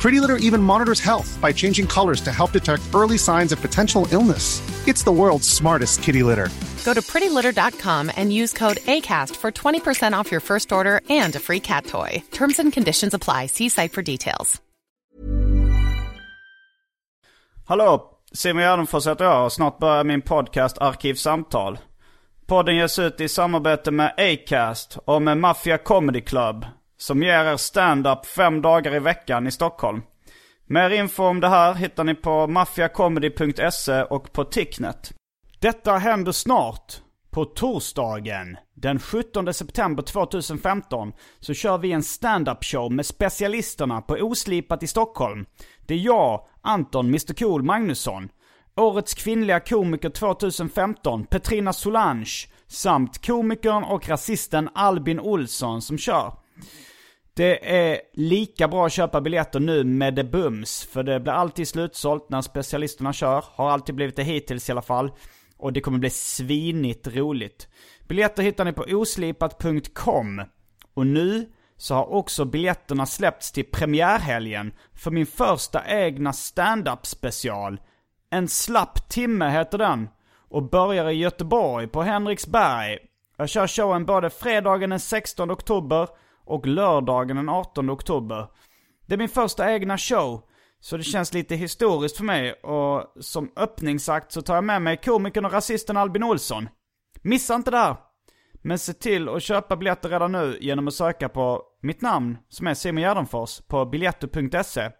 Pretty Litter even monitors health by changing colors to help detect early signs of potential illness. It's the world's smartest kitty litter. Go to prettylitter.com and use code ACAST for 20% off your first order and a free cat toy. Terms and conditions apply. See site for details. Hallå! Simon Gärdenfors heter jag och snart börjar min podcast Arkivsamtal. Podden ges ut i samarbete med Acast och med Mafia Comedy Club. Som ger er stand-up fem dagar i veckan i Stockholm. Mer info om det här hittar ni på maffiacomedy.se och på Ticknet. Detta händer snart. På torsdagen den 17 september 2015 så kör vi en stand-up show med specialisterna på Oslipat i Stockholm. Det är jag, Anton Mr Cool Magnusson, årets kvinnliga komiker 2015 Petrina Solange samt komikern och rasisten Albin Olsson som kör. Det är lika bra att köpa biljetter nu med det bums, för det blir alltid slutsålt när specialisterna kör. Har alltid blivit det hittills i alla fall. Och det kommer bli svinigt roligt. Biljetter hittar ni på oslipat.com. Och nu så har också biljetterna släppts till premiärhelgen för min första egna stand-up special. En slapp timme heter den. Och börjar i Göteborg på Henriksberg. Jag kör showen både fredagen den 16 oktober och lördagen den 18 oktober. Det är min första egna show. Så det känns lite historiskt för mig och som öppningsakt så tar jag med mig komikern och rasisten Albin Olsson. Missa inte det här! Men se till att köpa biljetter redan nu genom att söka på mitt namn, som är Simon Gärdenfors, på biljetto.se.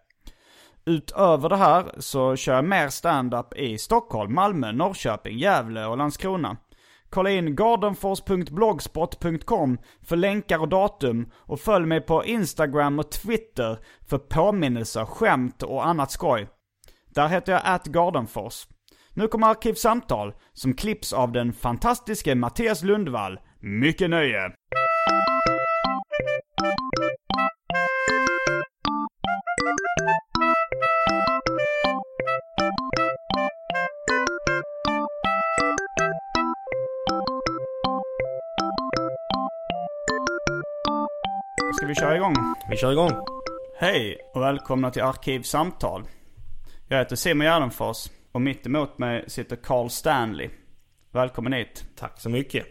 Utöver det här så kör jag mer stand-up i Stockholm, Malmö, Norrköping, Gävle och Landskrona. Kolla in gardenfors.blogspot.com för länkar och datum och följ mig på Instagram och Twitter för påminnelser, skämt och annat skoj. Där heter jag atgardenfors. Nu kommer Arkivsamtal som klipps av den fantastiske Mattias Lundvall. Mycket nöje! Vi köra igång? Vi kör igång. Hej och välkomna till Arkivsamtal. Jag heter Simon Gärdenfors och mitt emot mig sitter Carl Stanley. Välkommen hit. Tack så mycket.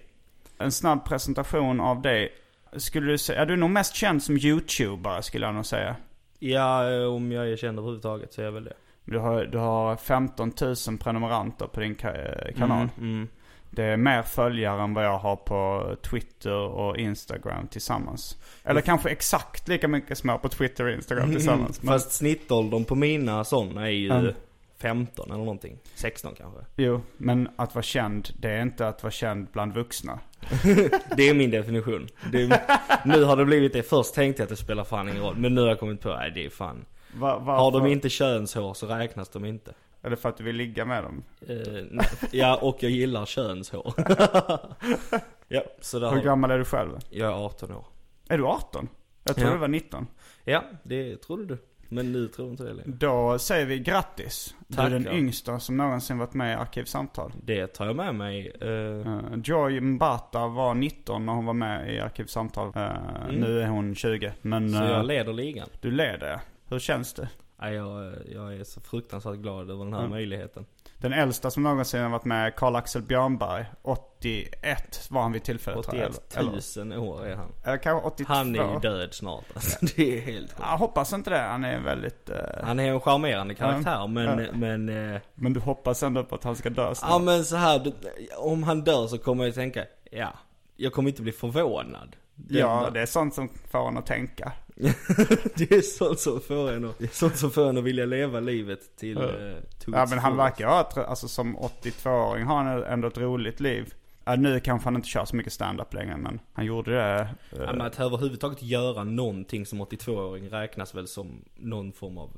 En snabb presentation av dig. Skulle du säga, är du nog mest känd som YouTuber skulle jag nog säga. Ja, om jag är känd överhuvudtaget så är jag väl det. Du har, du har 15 000 prenumeranter på din ka- kanal. Mm, mm. Det är mer följare än vad jag har på Twitter och Instagram tillsammans. Eller kanske exakt lika mycket som jag har på Twitter och Instagram tillsammans. Men, Fast snittåldern på mina sådana är ju Mm. 15 eller någonting. 16 kanske. jo, men att vara känd, det är inte att vara känd bland vuxna. Det är min definition. Är, nu har det blivit det. Först tänkte jag att det spelar fan ingen roll. Men nu har jag kommit på, nej det är fan. Va? Har de inte könshår så räknas de inte. Det för att du vill ligga med dem? Eh, nej. ja, och jag gillar könshår. ja, så där Hur gammal är du själv? Jag är 18 år. Är du 18? Jag tror Ja. du var 19. Ja, det trodde du. Men nu tror inte det längre. Då säger vi grattis. Du är den Tackar. yngsta som någonsin varit med i Arkivsamtal. Det tar jag med mig. Uh, Joy Mbata var 19 när hon var med i Arkivsamtal. Uh, Nu är hon 20. Men Mm. så jag leder ligan. du leder. Hur känns det? Jag, jag är så fruktansvärt glad över den här Mm. möjligheten. Den äldsta som någonsin har varit med, Karl-Axel Björnberg. 81 var han vid tillfället tror jag. 81 Eller, 000 år är han. eller kanske 82. Han är ju död snart alltså. Det är helt sjukt. Jag hoppas inte det. Han är väldigt... eh, Han är en charmerande karaktär Ja. men, Ja. men eh, Men du hoppas ändå på att han ska dö snart? Ja men så här, om han dör så kommer jag tänka, ja, jag kommer inte bli förvånad. Den- Ja, det är sånt som får en att tänka. det är sånt som får en att, det är sånt som får en att vilja leva livet till Ja. to Ja men han verkar ha alltså som 82-åring har han ändå ett roligt liv. Ja, nu kanske han inte kör så mycket stand-up längre men han gjorde det. eh, Ja, men att överhuvudtaget göra någonting som 82-åring räknas väl som någon form av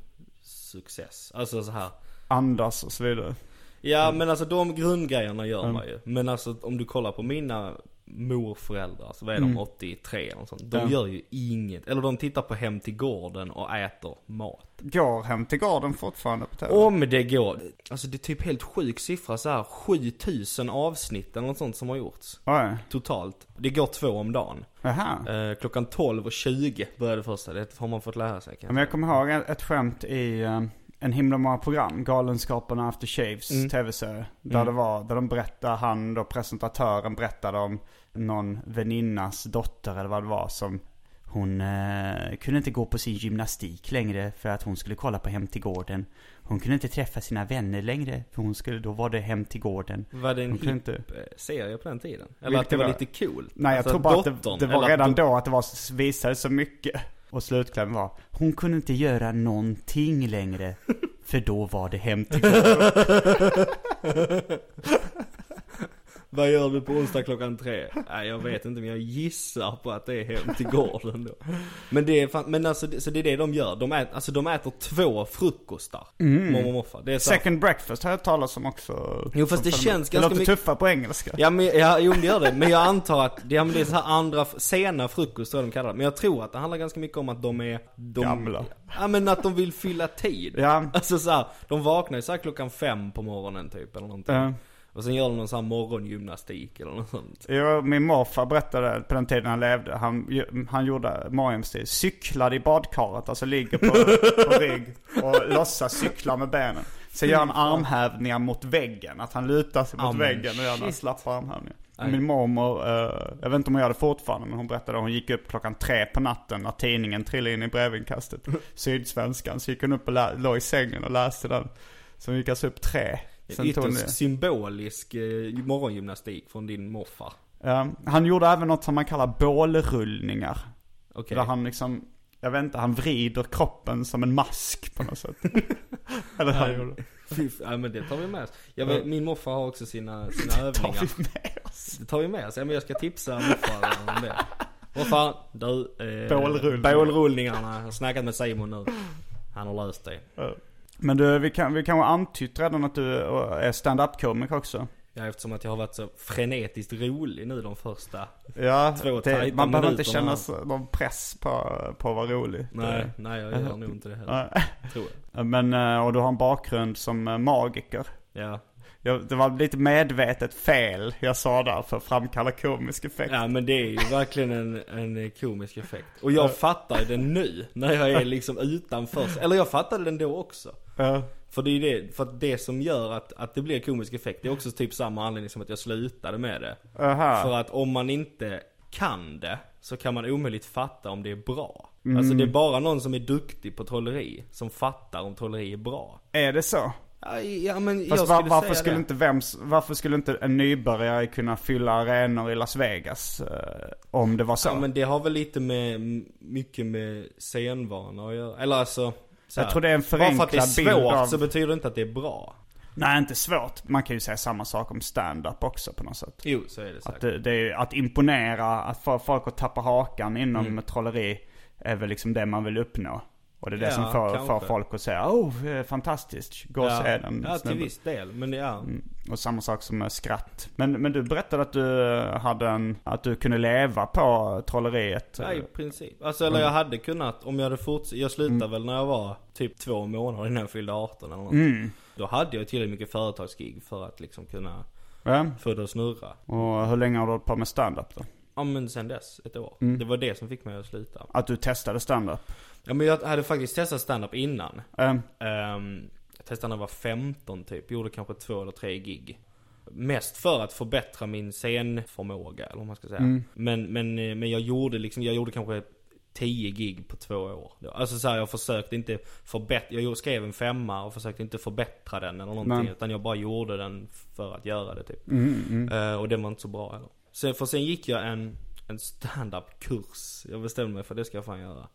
success. Alltså så här. andas och så vidare. Ja men alltså de grundgrejerna gör Mm. man ju. Men alltså om du kollar på mina morföräldrar, så vad är de, Mm. 83 eller något sånt. De gör ju inget. Eller de tittar på Hem till gården och äter mat. Går hem till gården fortfarande på tv? Om det går. Alltså det är typ helt sjuk siffra så här 7000 avsnitt eller något sånt som har gjorts. Oj. Totalt. Det går två om dagen. Jaha. Eh, klockan 12 och 20 började första. Det har man fått lära sig Ja, kan Men jag kommer ihåg ett, ett skämt i eh, en himla många program, Galenskaparna After Shaves Mm. tv-serie. Där Mm. det var, där de berättade, han då presentatören berättade om någon väninnas dotter eller vad det var som hon eh, kunde inte gå på sin gymnastik längre för att hon skulle kolla på Hem till gården. Hon kunde inte träffa sina vänner längre för hon skulle, då var det Hem till gården. Var det en hipp inte- serie på den tiden? Eller Vilket att det var var- lite cool? Nej jag alltså, tror bara att det, det var redan då att det var, visade så mycket. Och slutklämmen var, hon kunde inte göra någonting längre. För då var det Hem till. Vad gör du på onsdag klockan tre? Nej jag vet inte men jag gissar på att det är hem till gården då. Men det är fan, men alltså det, så det är det de gör. De äter, alltså de äter två frukostar. Mormor och morfar. Det är så här- Second breakfast har jag talat om också. Jo, fast det känns Det ganska låter mycket- tuffare på engelska. Ja men, ja, jo det gör det. Men jag antar att, ja men det är så här andra, sena frukost tror jag de kallar det. Men jag tror att det handlar ganska mycket om att de är, de, Gamla. Ja men att de vill fylla tid. Ja. Alltså så här, de vaknar ju så här klockan fem på morgonen typ eller någonting. Ja. Och sen gör de någon sån här morgongymnastik eller något sånt. Jo, min morfar berättade på den tiden han levde. Han, han gjorde morgonstil. Cyklade i badkaret, alltså ligger på, på rygg och låtsas cykla med benen. Sen gör han armhävningar mot väggen. Att han lutar sig mot Ja, men väggen och gör några slappa armhävningar. Nej. Min mormor, eh, jag vet inte om hon gör det fortfarande, men hon berättade att hon gick upp klockan tre på natten när tidningen trillade in i brevinkastet. Sydsvenskan. Så gick hon upp och låg i sängen och läste den. Så hon gick alltså upp tre. Sen Ytterst det. symbolisk eh, morgongymnastik från din morfar. Ja, han gjorde även något som man kallar bålrullningar. Okej. Där han liksom, jag vet inte, han vrider kroppen som en mask på något sätt. Eller han gjorde. Ja men det tar vi med oss. Jag vet, min morfar har också sina, sina Tar övningar. vi med oss. Det tar vi med oss. Ja, men jag ska tipsa morfar om det. Morfar, du. Eh, Bålrullningar. Bålrullningarna. Jag har snackat med Simon nu. Han har löst det. Men du, vi kan, vi kan ha antytt redan att du är stand-up-komiker också. Ja, eftersom att jag har varit så frenetiskt rolig nu de första. Ja, Två det, man behöver inte känna någon press på, på att vara rolig. Nej, Det- nej jag gör nog inte det heller. Tror jag. Men, eh, och du har en bakgrund som eh, magiker. Ja. Jag, det var lite medvetet fel jag sa där för att framkalla komisk effekt. Ja men det är ju verkligen en, en komisk effekt. Och jag fattar den nu. När jag är liksom utanför. Eller jag fattade den då också. Ja. För det är det, för att det som gör att, att det blir komisk effekt. Det är också typ samma anledning som att jag slutade med det. Aha. För att om man inte kan det så kan man omöjligt fatta om det är bra. Mm. Alltså det är bara någon som är duktig på trolleri som fattar om trolleri är bra. Är det så? Ja, men Fast jag var, skulle varför, säga skulle det. inte vems, varför skulle inte en nybörjare kunna fylla arenor i Las Vegas? Eh, om det var så? Ja men det har väl lite med, mycket med scenvana att göra. Eller alltså. så Jag tror det är en Bara för att det är förenklad bild svårt av- så betyder det inte att det är bra. Nej, inte svårt. Man kan ju säga samma sak om stand-up också på något sätt. Jo, så är det Att, säkert. det, det är, att imponera, att få folk att tappa hakan inom Mm. trolleri är väl liksom det man vill uppnå. Och det är det Ja, som får, får folk att säga oh, fantastiskt, gå och se den ja till snubben." viss del. Men ja. Mm. Och samma sak som med skratt. Men, men du berättade att du hade en, att du kunde leva på trolleriet. Ja, i princip. Alltså eller jag hade kunnat, om jag hade fortsatt, jag slutade väl när jag var typ två månader innan jag fyllde 18 eller något. Mm. Då hade jag tillräckligt mycket företagsgig för att liksom kunna Ja. få det att snurra. Och hur länge har du hållit på med stand-up då? Ja men sen dess, ett år. Mm. Det var det som fick mig att sluta. Att du testade stand-up? Ja men jag hade faktiskt testat stand-up innan. Um, Ehm, jag testade när jag var 15 typ. Gjorde kanske två eller tre gig. Mest för att förbättra min scenförmåga eller vad man ska säga. Mm. Men, men, eh, men jag gjorde liksom, jag gjorde kanske 10 gig på två år. Alltså så här, jag försökte inte förbättra, jag skrev en femma och försökte inte förbättra den eller någonting. Nej. Utan jag bara gjorde den för att göra det typ. Mm, mm. Eh, och det var inte så bra heller. Sen, för sen gick jag en, en stand-up kurs. Jag bestämde mig för det ska jag fan göra.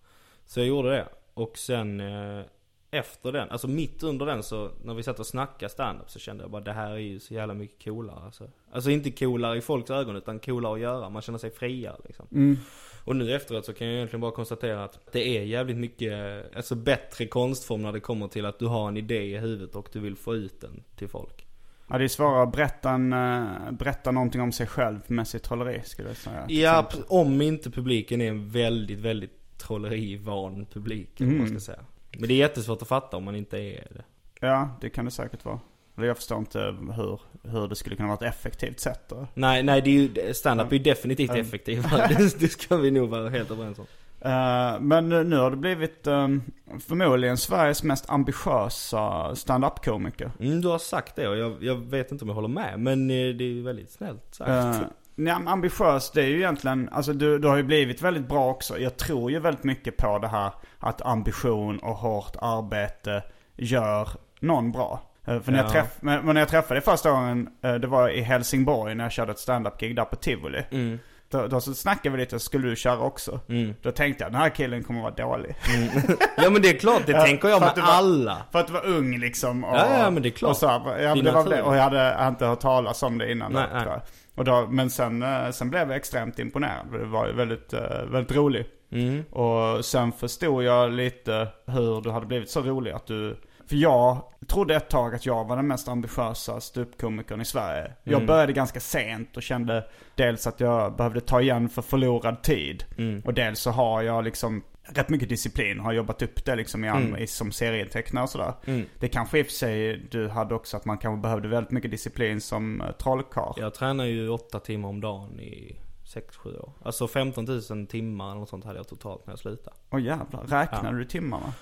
Så jag gjorde det. Och sen eh, efter den, alltså mitt under den så, när vi satt och snackade stand-up så kände jag bara det här är ju så jävla mycket coolare alltså. Alltså inte coolare i folks ögon utan coolare att göra. Man känner sig friare liksom. Mm. Och nu efteråt så kan jag egentligen bara konstatera att det är jävligt mycket, alltså bättre konstform när det kommer till att du har en idé i huvudet och du vill få ut den till folk. Ja, det är svårare att berätta, en, eh, berätta någonting om sig själv med sitt trolleri skulle jag säga. Ja, om inte publiken är en väldigt, väldigt trollerivan publik. Mm. man ska säga. Men det är jättesvårt att fatta om man inte är det. Ja, det kan det säkert vara. Jag förstår inte hur, hur det skulle kunna vara ett effektivt sätt då. Nej, nej det är ju, stand-up är ju definitivt Mm. effektivare. det, det ska vi nog vara helt överens om. Eh, men nu har det blivit um, förmodligen Sveriges mest ambitiösa stand-up-komiker. Mm, du har sagt det och jag, jag vet inte om jag håller med. Men eh, det är ju väldigt snällt sagt. Uh, men ambitiös, det är ju egentligen, alltså du, du har ju blivit väldigt bra också. Jag tror ju väldigt mycket på det här att ambition och hårt arbete gör någon bra. Eh, För när, jag Ja. träff, men, när jag träffade dig första gången, eh, det var i Helsingborg när jag körde ett stand-up-gig där på Tivoli. Mm. Då, då så snackade vi lite, skulle du köra också? Mm. Då tänkte jag, den här killen kommer vara dålig. Ja men det är klart, det Ja, tänker jag med var- alla. För att du var ung liksom. Och, Ja, ja, men det är klart. Och, så, ja, Det var och jag hade, jag hade inte hört talas om det innan. Nej, då, nej. Och då, men sen, eh, sen blev jag extremt imponerad. Det var ju väldigt, eh, väldigt rolig. Mm. Och sen förstod jag lite hur du hade blivit så rolig att du... För jag trodde ett tag att jag var den mest ambitiösa ståuppkomikern i Sverige. Jag Mm. började ganska sent och kände dels att jag behövde ta igen för förlorad tid. Mm. Och dels så har jag liksom rätt mycket disciplin. Har jobbat upp det liksom i, Mm. i, som serietecknare och sådär. Mm. Det kanske i och för sig du hade också att man kanske behövde väldigt mycket disciplin som uh, trollkarl. Jag tränar ju åtta timmar om dagen i 6-7 år. Alltså 15 000 timmar eller något sånt hade jag totalt när jag slutade. Åh jävlar, räknar Ja. du timmarna?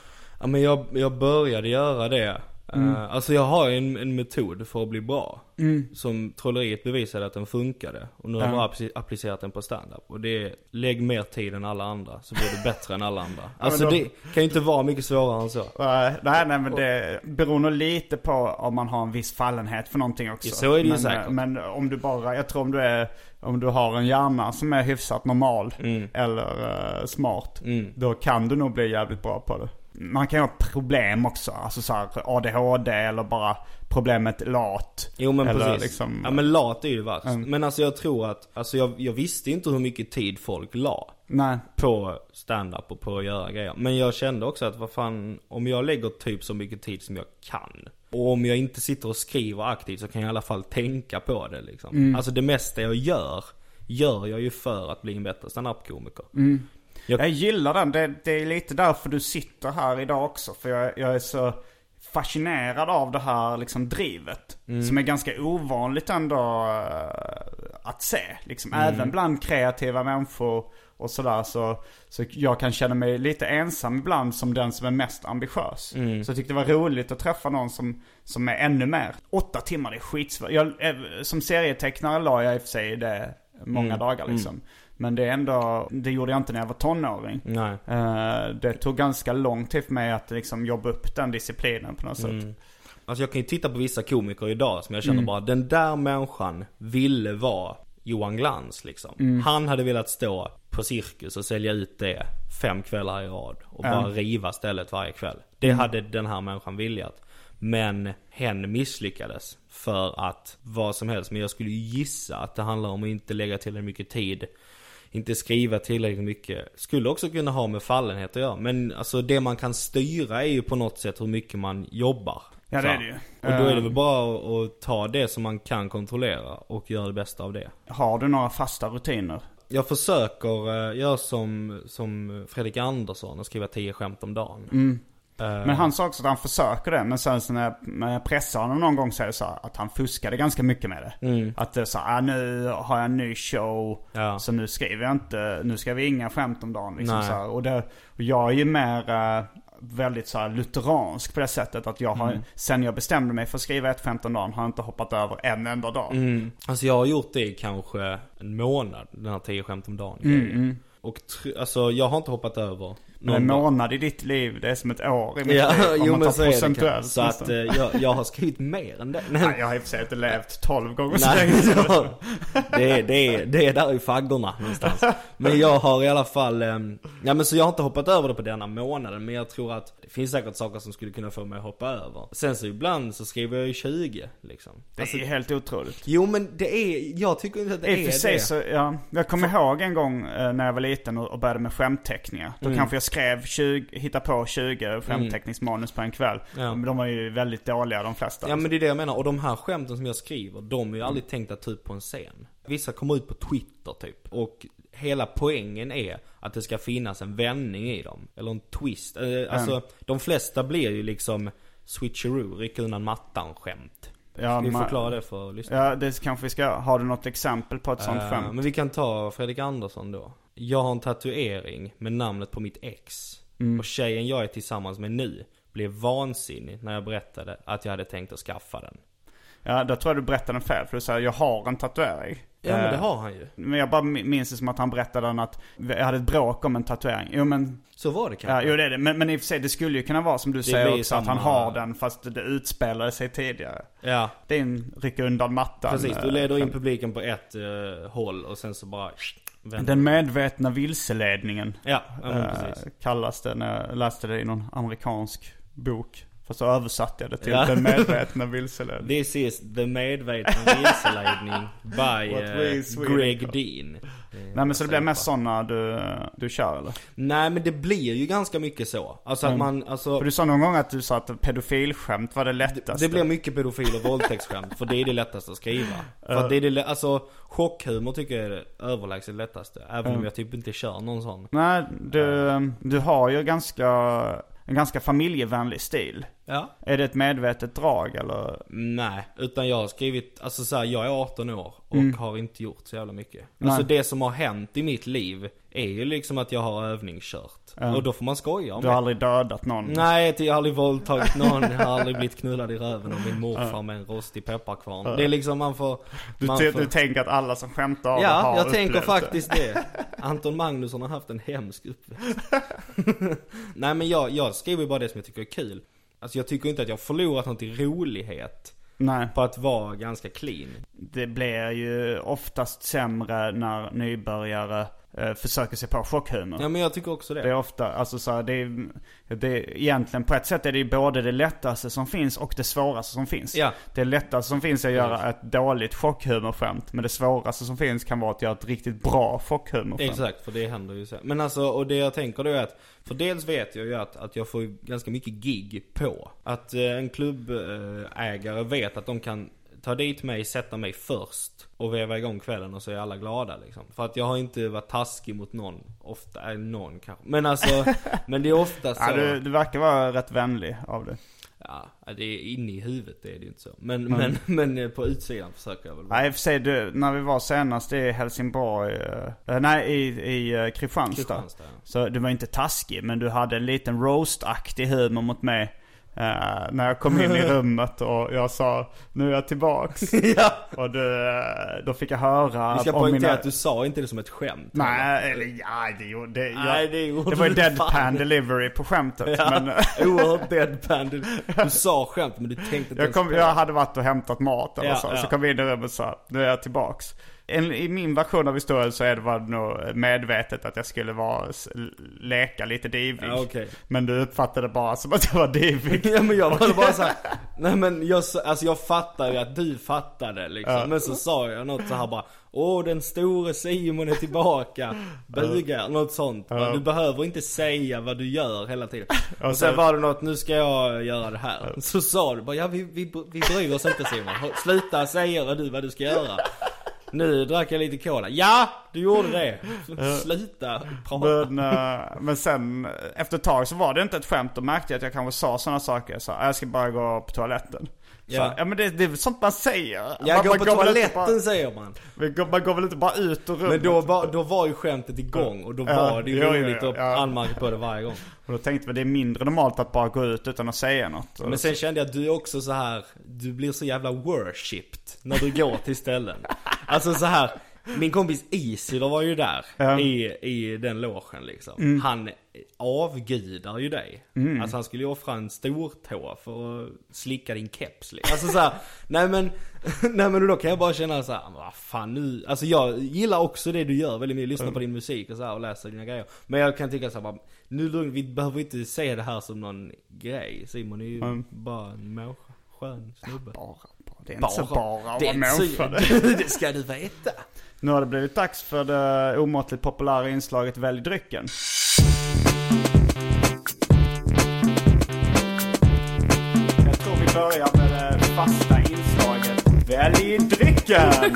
Ja men jag, jag började göra det. Mm. Eh, alltså jag har ju en, en metod för att bli bra. Som trolleriet bevisade att den funkade. Och nu har jag Ja. bara applicerat den på stand-up. Och det är, lägg mer tid än alla andra så blir du bättre än alla andra. Alltså då- det kan ju inte vara mycket svårare än så. Uh, nej, nej men det beror nog lite på om man har en viss fallenhet för någonting också. Ja, så är det ju men, säkert. eh, Men om du bara, jag tror om du är, om du har en hjärna som är hyfsat normal Mm. eller eh, smart. Mm. Då kan du nog bli jävligt bra på det. Man kan ju ha problem också, alltså så här ADHD eller bara problemet lat. Jo men eller precis. Liksom, ja men lat är ju värst. Mm. Men alltså jag tror att, alltså jag, jag visste inte hur mycket tid folk la. Nej. på stand-up och på att göra grejer. Men jag kände också att vad fan, om jag lägger typ så mycket tid som jag kan. Och om jag inte sitter och skriver aktivt så kan jag i alla fall tänka på det liksom. Mm. Alltså det mesta jag gör, gör jag ju för att bli en bättre stand-up-komiker. Mm. Jag- Jag gillar den. Det, det är lite därför du sitter här idag också. För jag, jag är så fascinerad av det här liksom drivet. Mm. Som är ganska ovanligt ändå eh, att se. Liksom, Mm. Även bland kreativa människor och sådär. Så, så jag kan känna mig lite ensam ibland som den som är mest ambitiös. Mm. Så jag tyckte det var roligt att träffa någon som, som är ännu mer. Åtta timmar, det är skitsvårt. Eh, som serietecknare la jag i och för sig det många Mm. dagar liksom. Men det är ändå, det gjorde jag inte när jag var tonåring. Nej. Eh, det tog ganska lång tid för mig att liksom jobba upp den disciplinen på något sätt. Mm. Alltså jag kan ju titta på vissa komiker idag som jag känner Mm. bara, den där människan ville vara Johan Glans liksom. Mm. Han hade velat stå på Cirkus och sälja ut det fem kvällar i rad. Och bara riva stället varje kväll. Det Mm. hade den här människan viljat. Men hen misslyckades. För att vad som helst. Men jag skulle ju gissa att det handlar om att inte lägga tillräckligt mycket tid. Inte skriva tillräckligt mycket. Skulle också kunna ha med fallenhet att göra. Men alltså det man kan styra är ju på något sätt hur mycket man jobbar. Ja, det är det ju. Och då är det Eh. väl bara att, ta det som man kan kontrollera och göra det bästa av det. Har du några fasta rutiner? Jag försöker uh, göra som, som Fredrik Andersson och skriva 10 skämt om dagen. Mm. Eh, Men han sa också att han försöker det. Men sen så när jag, pressade honom någon gång så är det så att han fuskade ganska mycket med det. Mm. Att det är så här, ah, nu har jag en ny show. Ja. Så nu skriver jag inte, nu skriver vi inga skämt om dagen. Liksom så. Och, det, och jag är ju mer, eh, väldigt så här lutheransk på det sättet att jag har, Mm. sen jag bestämde mig för att skriva ett skämt om dagen har jag inte hoppat över en enda dag. Mm. Alltså jag har gjort det i kanske en månad, den här 10 skämt om dagen Mm, grejen. Och alltså jag har inte hoppat över Men en månad i ditt liv, det är som ett år i mitt Ja, liv. om jo man tar så är det procentuellt. Så att eh, jag, jag har skrivit mer än det. Nej, jag har i och för sig inte levt 12 gånger så länge. så, det, är, det, är, det är där i faggorna någonstans. Men jag har i alla fall, eh, ja men så jag har inte hoppat över det på denna månaden. Men jag tror att det finns säkert saker som skulle kunna få mig att hoppa över. Sen så ibland så skriver jag ju 20 liksom. Det Alltså, är helt otroligt. jo men det är, jag tycker inte att det I och är för sig det. så, ja, jag kommer ihåg en gång eh, när jag var liten och, och började med skämtteckningar. Då Mm. kanske jag skrev 20, hitta på 20 skämtteckningsmanus på en kväll. Ja. Men de var ju väldigt dåliga de flesta. Ja men det är det jag menar, och de här skämten som jag skriver, de är ju aldrig tänkta typ på en scen. Vissa kommer ut på Twitter typ, och hela poängen är att det ska finnas en vändning i dem. Eller en twist. Eh, Alltså, de flesta blir ju liksom switcheroo, rycka undan mattan skämt. ja, vi förklara det för lyssnarna? Ja, det kanske vi ska. Har du något exempel på ett sånt Eh, skämt? Men vi kan ta Fredrik Andersson då. Jag har en tatuering med namnet på mitt ex. Mm. Och tjejen jag är tillsammans med nu blev vansinnig när jag berättade att jag hade tänkt att skaffa den. Ja, då tror jag du berättade den fel. För du säger jag har en tatuering. Ja men det Eh, har han ju. Men jag bara mi- minns det som att han berättade den att jag hade ett bråk om en tatuering. Jo men, Så var det kanske. ja, jo det är det. Men, men i och för sig det skulle ju kunna vara som du blir säger också att han har den fast det utspelade sig tidigare. Ja, Det är en rycka undan mattan. precis. Du eh, leder in skämt. publiken på ett uh, håll och sen så bara vänder. Den medvetna vilseledningen Ja, ja eh, precis. kallas det när jag läste det i någon amerikansk bok. Fast så översatte jag det till Ja. den medvetna vilseledningen. This is the medvetna vilseledning by Sweden Greg Dean. Nej men så det blir mest sådana du, du kör eller? Nej men det blir ju ganska mycket så. Alltså att man, alltså. För du sa någon gång att du sa att pedofilskämt var det lättaste. Det blir mycket pedofil och våldtäktsskämt, för det är det lättaste att skriva. För att det är det, alltså chockhumor tycker jag är det överlägset lättaste. Även om jag typ inte kör någon sån. Nej, du, du har ju ganska, en ganska familjevänlig stil. Ja. Är det ett medvetet drag eller? Nej, utan jag har skrivit, alltså så här, jag är 18 år och har inte gjort så jävla mycket. Mm. Nej. Alltså det som har hänt i mitt liv är ju liksom att jag har övningskört. Och då får man skoja om Du har det. aldrig dödat någon? Nej, jag har aldrig våldtagit någon, jag har aldrig blivit knullad i röven av min morfar med en rostig pepparkvarn. Det är liksom, man får... Du, man får... du tänker att alla som skämtar av Ja, har jag tänker upplevt det. faktiskt det. Anton Magnusson har haft en hemsk uppväxt. Nej men jag, jag skriver bara det som jag tycker är kul. Alltså jag tycker inte att jag har förlorat något i rolighet Nej. på att vara ganska clean. Det blir ju oftast sämre när nybörjare försöker sig på chockhumor. Ja men jag tycker också Det är det. ofta, alltså så här, det är, det är egentligen på ett sätt är det ju både det lättaste som finns och det svåraste som finns. Ja. Det lättaste som finns är att göra ett dåligt chockhumorsskämt. Men det svåraste som finns kan vara att göra ett riktigt bra chockhumorsskämt. Exakt, för det händer ju så. Men alltså, och det jag tänker då är att, för dels vet jag ju att, att jag får ganska mycket gig på. Att eh, en klubbägare vet att de kan ta dit mig, sätta mig först och veva igång kvällen och så är alla glada liksom. För att jag har inte varit taskig mot någon. Ofta, är någon kanske. Men alltså, men det är ofta så. Ja, du, du verkar vara rätt vänlig av det. Ja, det är inne i huvudet det är det ju inte så. Men, men, men eh, på utsidan försöker jag väl vara. Nej, för sig, du, när vi var senast i Helsingborg, eh, nej i, i Kristianstad. Kristianstad, ja. Så du var inte taskig, men du hade en liten roast-aktig humor mot mig. Eh, när jag kom in i rummet och jag sa nu är jag tillbaks. ja. och du, eh, då fick jag höra Vi ska poängtera mina... att du sa inte det som ett skämt. Nej, eller ja, det gjorde det. Nej, det gjorde det var ju deadpan fan. delivery på skämtet. Ja, Men, oerhört deadpan. Du, du sa skämt men du tänkte inte jag, kom, jag hade varit och hämtat mat eller Ja, så. ja. Så kom vi in i rummet och sa, nu är jag tillbaks. En, I min version av historien så är det var nog medvetet att jag skulle vara, leka lite divig. Ja, okej. Men du uppfattade det bara som att jag var divig. Ja men jag var bara såhär, nej men jag, alltså jag fattar ju att du fattade liksom. Men så sa jag något så här bara, åh den store Simon är tillbaka, bugar, något sånt. Du behöver inte säga vad du gör hela tiden. Och sen så- var det något, nu ska jag göra det här. Så sa du bara, ja vi, vi, vi bryr oss inte Simon. Sluta säga vad du, vad du ska göra. Nu drack jag lite cola. Ja, du gjorde det. Sluta prata. Men, eh, men sen efter ett tag så var det inte ett skämt. Då märkte jag att jag kanske sa sådana saker. Jag sa, jag ska bara gå på toaletten. Ja. ja men det, det är sånt man säger. Jag man, går på väl inte toaletten bara, säger man. man, går, man går väl inte bara ut ur rummet. Men då var, då var ju skämtet igång och då Ja, var det ju roligt att ja. anmärka på det varje gång. Och då tänkte vi det är mindre normalt att bara gå ut utan att säga något. Men sen kände jag att du är också så här, du blir så jävla worshipped när du går till ställen. Alltså så här, min kompis Isidor var ju där Ja. i, i den logen liksom. Han avgudar ju dig. Alltså han skulle ju offra en stor tå för att slicka din keps liksom. Alltså så här, nej men, nej men då kan jag bara känna så här, "Men vad fan nu. Alltså jag gillar också det du gör väldigt mycket, lyssnar på din musik och så här och läser dina grejer. Men jag kan tycka så här, bara, nu lugn, vi behöver inte se det här som någon grej. Simon är ju bara en människa. Skön snubbe. Bara, bara. Det är inte så bara att vara människa. det ska du veta. Nu har det blivit dags för det omåttligt populära inslaget Välj drycken. Jag tror vi börjar med det fasta inslaget Välj drycken!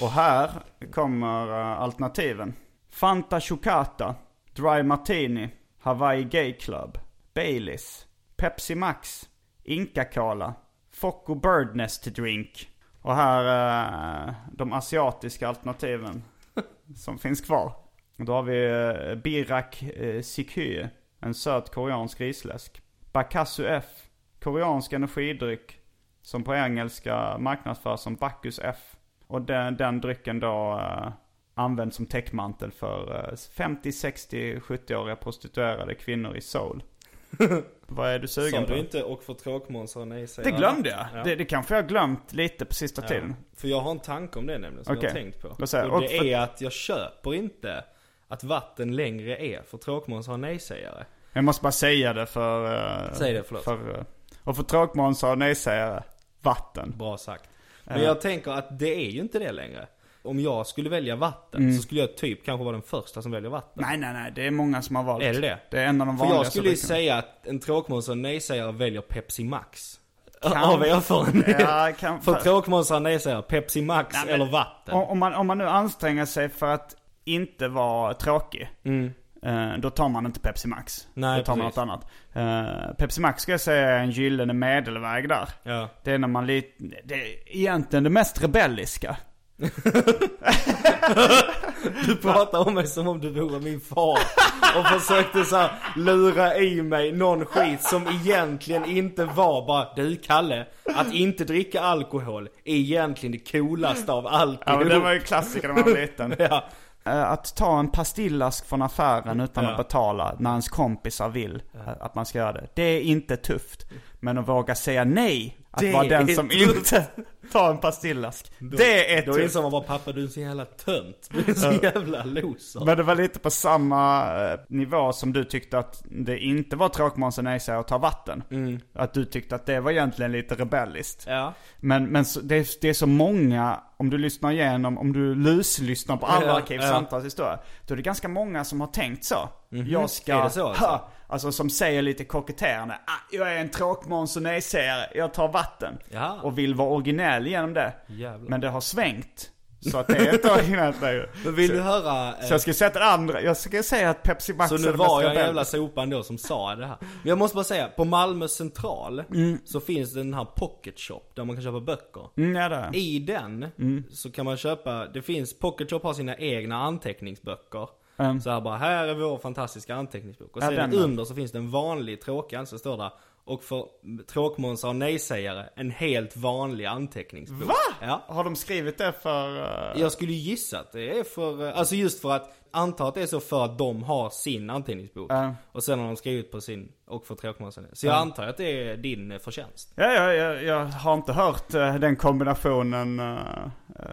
Och här kommer eh, alternativen. Fanta Chocata, Dry Martini, Hawaii Gay Club, Baileys, Pepsi Max, Inca Cola, Focco Birdnest Drink. Och här eh, de asiatiska alternativen som finns kvar. Då har vi eh, Birak eh, Sikhy, en söt koreansk risläsk. Bakasu F, koreansk energidryck som på engelska marknadsförs som Bacchus F. Och den, den drycken då eh, används som täckmantel för eh, 50, 60, 70-åriga prostituerade kvinnor i Seoul. Vad är du sugen Sa på? du inte och för tråkmånsar nej Det glömde jag. Ja. Det, det kanske jag har glömt lite på sista Ja. tiden. För jag har en tanke om det nämligen som jag Okej. har tänkt på. Säger och Och det för- är att jag köper inte att vatten längre är för tråkmånsar och nej-sägare. Jag måste bara säga det för... eh, Säg det, förlåt. För, eh, och för tråkmånsar och nej-sägare, vatten. Bra sagt. Men jag tänker att det är ju inte det längre. Om jag skulle välja vatten Mm. så skulle jag typ kanske vara den första som väljer vatten. Nej, nej, nej. Det är många som har valt. Är det det? Det är en av de För vanligaste jag skulle ju säga att en tråkmånsare och nej-sägare väljer Pepsi Max. Kan- Av erfarenhet. Ja, kan... För tråkmånsar och nej-sägare, Pepsi Max Nej, eller vatten. om, man, om man nu anstränger sig för att inte vara tråkig. Mm. eh, då tar man inte Pepsi Max. Nej, då tar man något precis. annat. Eh, Pepsi Max ska jag säga är en gyllene medelväg där. Ja. Det är när man lite, det är egentligen det mest rebelliska. Du pratar om mig som om du vore min far. Och försökte så här lura i mig någon skit som egentligen inte var bara Du Kalle, att inte dricka alkohol är egentligen det coolaste av allt Ja men det var ju klassiker när man var liten. ja. Eh, Att ta en pastillask från affären utan Ja. att betala när ens kompisar vill eh, att man ska göra det. Det är inte tufft. Men att våga säga nej, att Det vara den som tufft. inte tar en pastillask. det är Då inser man bara pappa du är en så jävla tönt. Du är en så jävla loser. Men det var lite på samma eh, nivå som du tyckte att det inte var tråkmåns och nej att ta vatten. Att du tyckte att det var egentligen lite rebelliskt. Ja. Men, men så, det, är, det är så många, om du lyssnar igenom, om du luslyssnar på alla Ja, Arkivs ja. Då är det ganska många som har tänkt så. Jag ska, Är det så, alltså? ha, alltså som säger lite koketterande, ah, jag är en tråkmåns och nej-sägare, jag tar vatten. Jaha. Och vill vara originell genom det. Jävlar. Men det har svängt. Så att det är inte originellt längre. Men vill så, du höra? eh, så jag ska säga att andra, jag ska säga att Pepsi Max Så nu var jag en jävla sopan då som sa det här. Men jag måste bara säga, på Malmö central Mm. så finns det den här pocket shop där man kan köpa böcker. Mm, ja det. I den Mm. så kan man köpa, det finns, Pocket Shop har sina egna anteckningsböcker. Mm. Så här bara, här är vår fantastiska anteckningsbok. Och sen under så finns det en vanlig tråkig så står där. Och för tråkmånsar och nej-sägare, en helt vanlig anteckningsbok. Va? Ja. Har de skrivit det för... eh, Jag skulle gissa att det är för, eh, alltså just för att, anta att det är så för att de har sin anteckningsbok. Ja. Och sen har de skrivit på sin, och för tråkmånsar. Så jag antar att det är din eh, förtjänst. Ja, ja, ja, jag har inte hört eh, den kombinationen eh,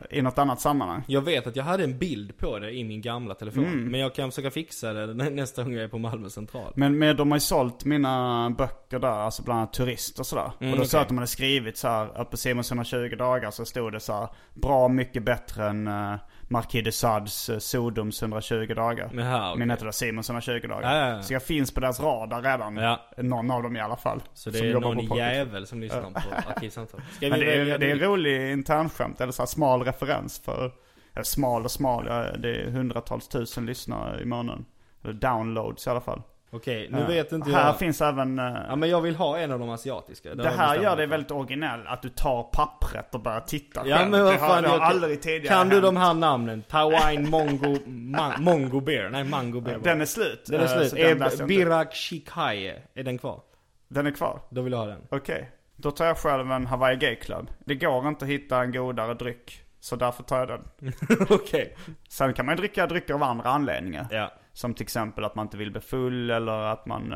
i något annat sammanhang. Jag vet att jag hade en bild på det i min gamla telefon. Mm. Men jag kan försöka fixa det nä- nästa gång jag är på Malmö central. Men, men de har ju sålt mina böcker där, alltså bland annat turist och sådär. Mm, och då sa okej. att de hade skrivit så här, att på Simons 120 dagar så stod det så här, bra mycket bättre än uh, Marquis de Sads uh, Sodoms 120 dagar. Här, okej. Min heter det Simons 120 dagar. Ja, ja, ja. Så jag finns på deras radar redan. Någon av dem i alla fall. Så det är någon på jävel som lyssnar på Arkivsamtal. Men vi det är, det är en rolig internskämt, eller så här smal referens för, eller smal och smal, det är hundratals tusen lyssnare i månaden. Eller downloads i alla fall. Okej, nu vet inte Här jag. finns även... eh, Ja men jag vill ha en av de asiatiska. det här gör dig väldigt originell, att du tar pappret och börjar titta Ja själv. men vad fan, det har jag aldrig tidigare Kan du hänt. de här namnen? Taiwan Mongo, ma, Mongo Bear? Nej Mango Bear var Den är slut. Den är Eh, slut. Är. Birak Shikaye, är den kvar? Den är kvar? Då vill jag ha den. Okej. Då tar jag själv en Hawaii Gay Club. Det går inte att hitta en godare dryck. Så därför tar jag den. Okej. Sen kan man ju dricka drycker av andra anledningar. Ja. Som till exempel att man inte vill bli full eller att man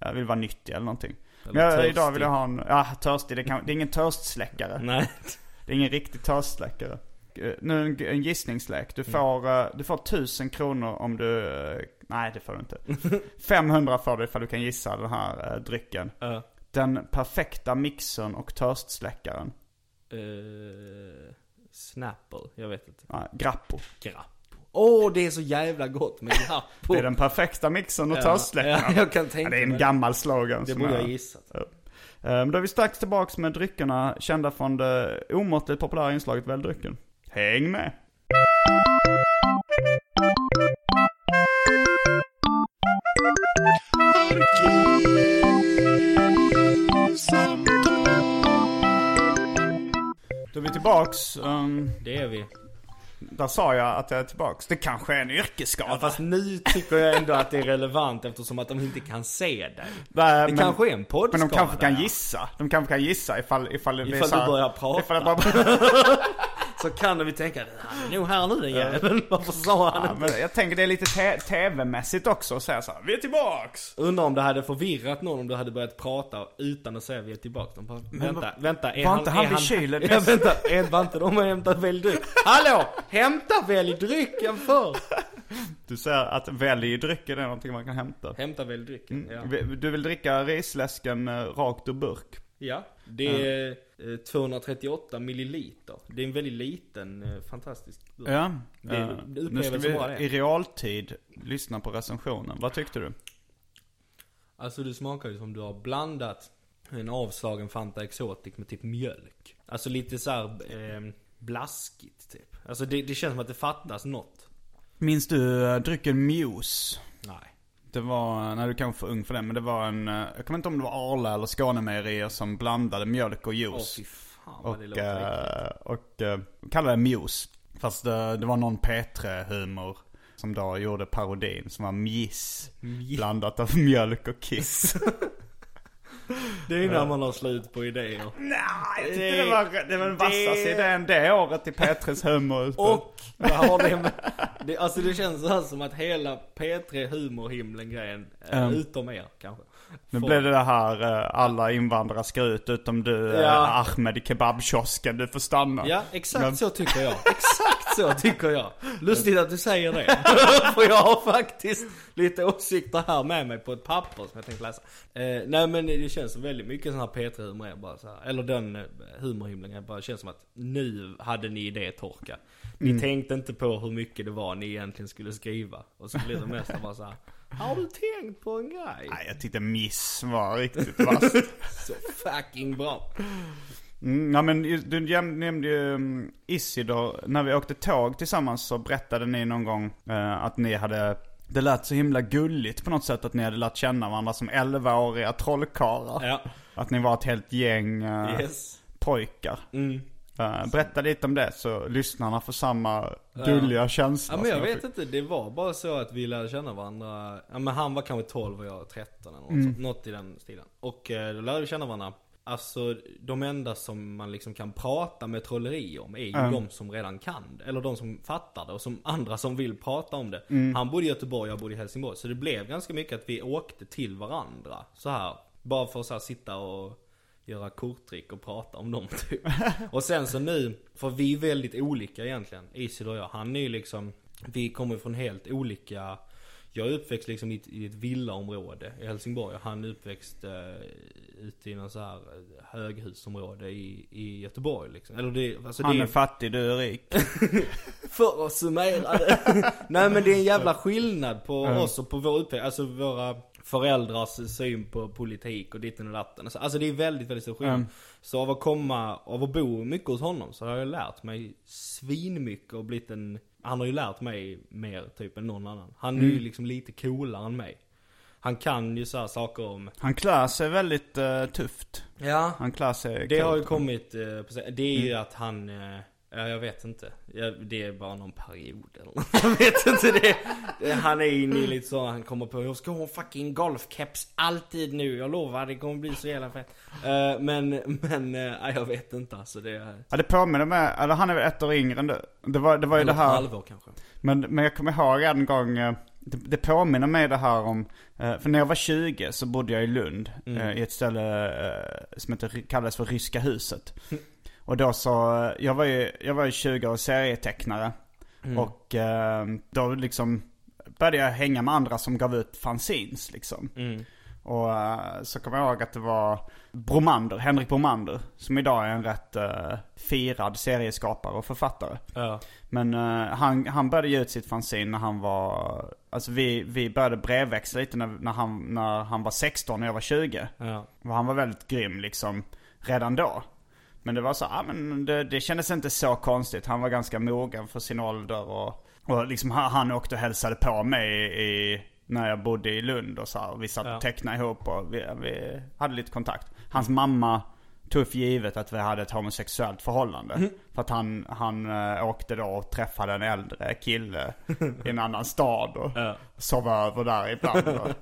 ja, vill vara nyttig eller någonting. Eller Men jag, törstig. idag vill jag ha en, ja törstig, det, kan, det är ingen törstsläckare. Nej. Det är ingen riktig törstsläckare. Eh, Nu en, en gissningslek. Mm. Du får, eh, du får tusen kronor om du, nej det får du inte. 500 får du ifall du kan gissa den här uh, drycken. Den perfekta mixern och törstsläckaren. Snapple, jag vet inte. Ja, grappo. Grappo. Åh, det är så jävla gott med grappo. Det är den perfekta mixern och Ja, törstsläckaren. ja, jag kan Ja, tänka det är en gammal slogan. Det borde jag gissat. Ja. Eh, Då är vi strax tillbaks med dryckerna kända från det omåttligt populära inslaget Välj drycken. Häng med! Då är vi tillbaks. Um, Det är vi. Där sa jag att jag är tillbaks. Det kanske är en yrkesskada. Ja, fast nu tycker jag ändå att det är relevant eftersom att de inte kan se dig. Nej, Det men- kanske är en poddskada. Men de kanske kan gissa. De kanske kan gissa ifall, ifall det Ifall här- du börjar prata. Ifall jag bara, Så kan vi tänka, han är nog här nu den jäveln. Varför sa han ja, men jag tänker det är lite te- tv-mässigt också att säga så här, vi är tillbaks! Undrar om det hade förvirrat någon om du hade börjat prata utan att säga vi är tillbaka. De bara, vänta, vad- vänta. Är var inte han vid kylen? Ja, vänta. Är, var inte de och hämtat välj dryck? Hallå! Hämta välj drycken för! Du säger att välj drycken är någonting man kan hämta. Hämta välj drycken, ja. Vi- Du vill dricka risläsken eh, rakt ur burk? Ja, det är eh, 238 milliliter. Det är en väldigt liten, eh, fantastisk burk. Ja. Det- Eh, det nu ska vi det i realtid lyssna på recensionen. Vad tyckte du? Alltså det smakar ju som du har blandat en avslagen Fanta Exotic med typ mjölk. Alltså lite såhär eh, blaskigt typ. Alltså det, det känns som att det fattas något. Minns du uh, drycken Muse? Nej. Det var, när du kanske för ung för det, men det var en, eh, jag kommer inte om det var Arla eller Skånemejerier som blandade mjölk och juice. fy fan det och, äckligt. eh, och uh, kallade det Muse. Fast det, det var någon P3-humor som då gjorde parodin som var Mjiss. Blandat av mjölk och kiss. Det är när man har slut på idéer. Nej, tyckte det var, det var den vassaste idén det året i P3s humor. Och vad har det med... Det, alltså det känns så här som att hela P3 humorhimlen grejen, eh, Um. utom er kanske. Nu Får- blev det det här, eh, alla invandrare ska ut utom du, Ja. eh, Ahmed i kebabkiosken, du får stanna. Ja, exakt Men- så tycker jag. Exakt så tycker jag. Lustigt att du säger det. För jag har faktiskt lite åsikter här med mig på ett papper som jag tänkte läsa. Eh, nej men det känns som väldigt mycket sån här P3-humor är bara så här. Eller den eh, humorhimlen är bara känns som att nu hade ni idétorka. Ni Mm. tänkte inte på hur mycket det var ni egentligen skulle skriva. Och så blir det mesta bara så här. Har du tänkt på en grej? Nej, jag tyckte Miss var riktigt vass. Så fucking bra. Mm, ja men du nämnde ju um, Isidor, när vi åkte tåg tillsammans så berättade ni någon gång eh, att ni hade det lät så himla gulligt på något sätt att ni hade lärt känna varandra som 11-åriga trollkarlar. Ja. Att ni var ett helt gäng eh, Yes. pojkar. Mm. Eh, berätta lite om det så lyssnarna får samma gulliga känsla Ja men jag vet inte, det var bara så att vi lärde känna varandra Ja men han var kanske 12 och jag 13 eller något, Mm. sånt, något i den stilen Och eh, då lärde vi känna varandra Alltså de enda som man liksom kan prata med trolleri om är ju Mm. de som redan kan det. Eller de som fattar det och som andra som vill prata om det. Mm. Han bodde i Göteborg, jag bodde i Helsingborg. Så det blev ganska mycket att vi åkte till varandra. Så här Bara för att så här, sitta och göra korttrick och prata om dem typ. Och sen så nu, för vi är väldigt olika egentligen, Isidor och jag. Han är ju liksom, vi kommer från helt olika jag är uppväxt liksom i ett, i ett villaområde i Helsingborg och han är uppväxt eh, ute i någon så här eh, höghusområde i, i Göteborg liksom. Eller det, alltså Han det är fattig, du är rik. för att summera det. Nej men det är en jävla skillnad på oss och på vår utveckling. Alltså våra föräldrars syn på politik och ditten och datten. Alltså, alltså det är väldigt, väldigt stor skillnad. Mm. Så av att komma, av att bo mycket hos honom så har jag lärt mig svinmycket och blivit en, han har ju lärt mig mer typ än någon annan. Han är ju liksom lite coolare än mig. Han kan ju så saker om... Han klär sig väldigt eh, tufft. Ja. Han klär sig Det har ju kommit, på, det är ju att han, eh, ja jag vet inte. Det är bara någon period eller något. Jag vet inte det. Han är inne i lite så, han kommer på, jag ska ha en fucking golfkeps alltid nu. Jag lovar, det kommer bli så jävla fett. Eh, men, men, eh, ja, jag vet inte alltså. Det är... Ja det påminner mig, eller han är väl ett år yngre än du. Det var, det var ju Eller det här. halvår kanske. Men, men jag kommer ihåg en gång, eh, det, det påminner mig det här om, för när jag var 20 så bodde jag i Lund. eh, I ett ställe som heter, kallades för Ryska huset. Och då så, jag var ju, jag var ju 20 år serietecknare. Och eh, då liksom började jag hänga med andra som gav ut fanzines liksom. Och eh, så kommer jag ihåg att det var Bromander, Henrik Bromander, som idag är en rätt eh, firad serieskapare och författare. Ja. Men eh, han, han började ge ut sitt fanzine när han var, alltså vi, vi började brevväxla lite när, när, han, när han var 16 och jag var 20. Ja. Och han var väldigt grym liksom redan då. Men det var så, ja men det, det kändes inte så konstigt. Han var ganska mogen för sin ålder och, och liksom han, han åkte och hälsade på mig i, när jag bodde i Lund och så här, vi satt Ja. och tecknade ihop och vi, vi hade lite kontakt. Hans mamma tog för givet att vi hade ett homosexuellt förhållande. För att han, han äh, åkte då och träffade en äldre kille i en annan stad och Ja. sov över där ibland.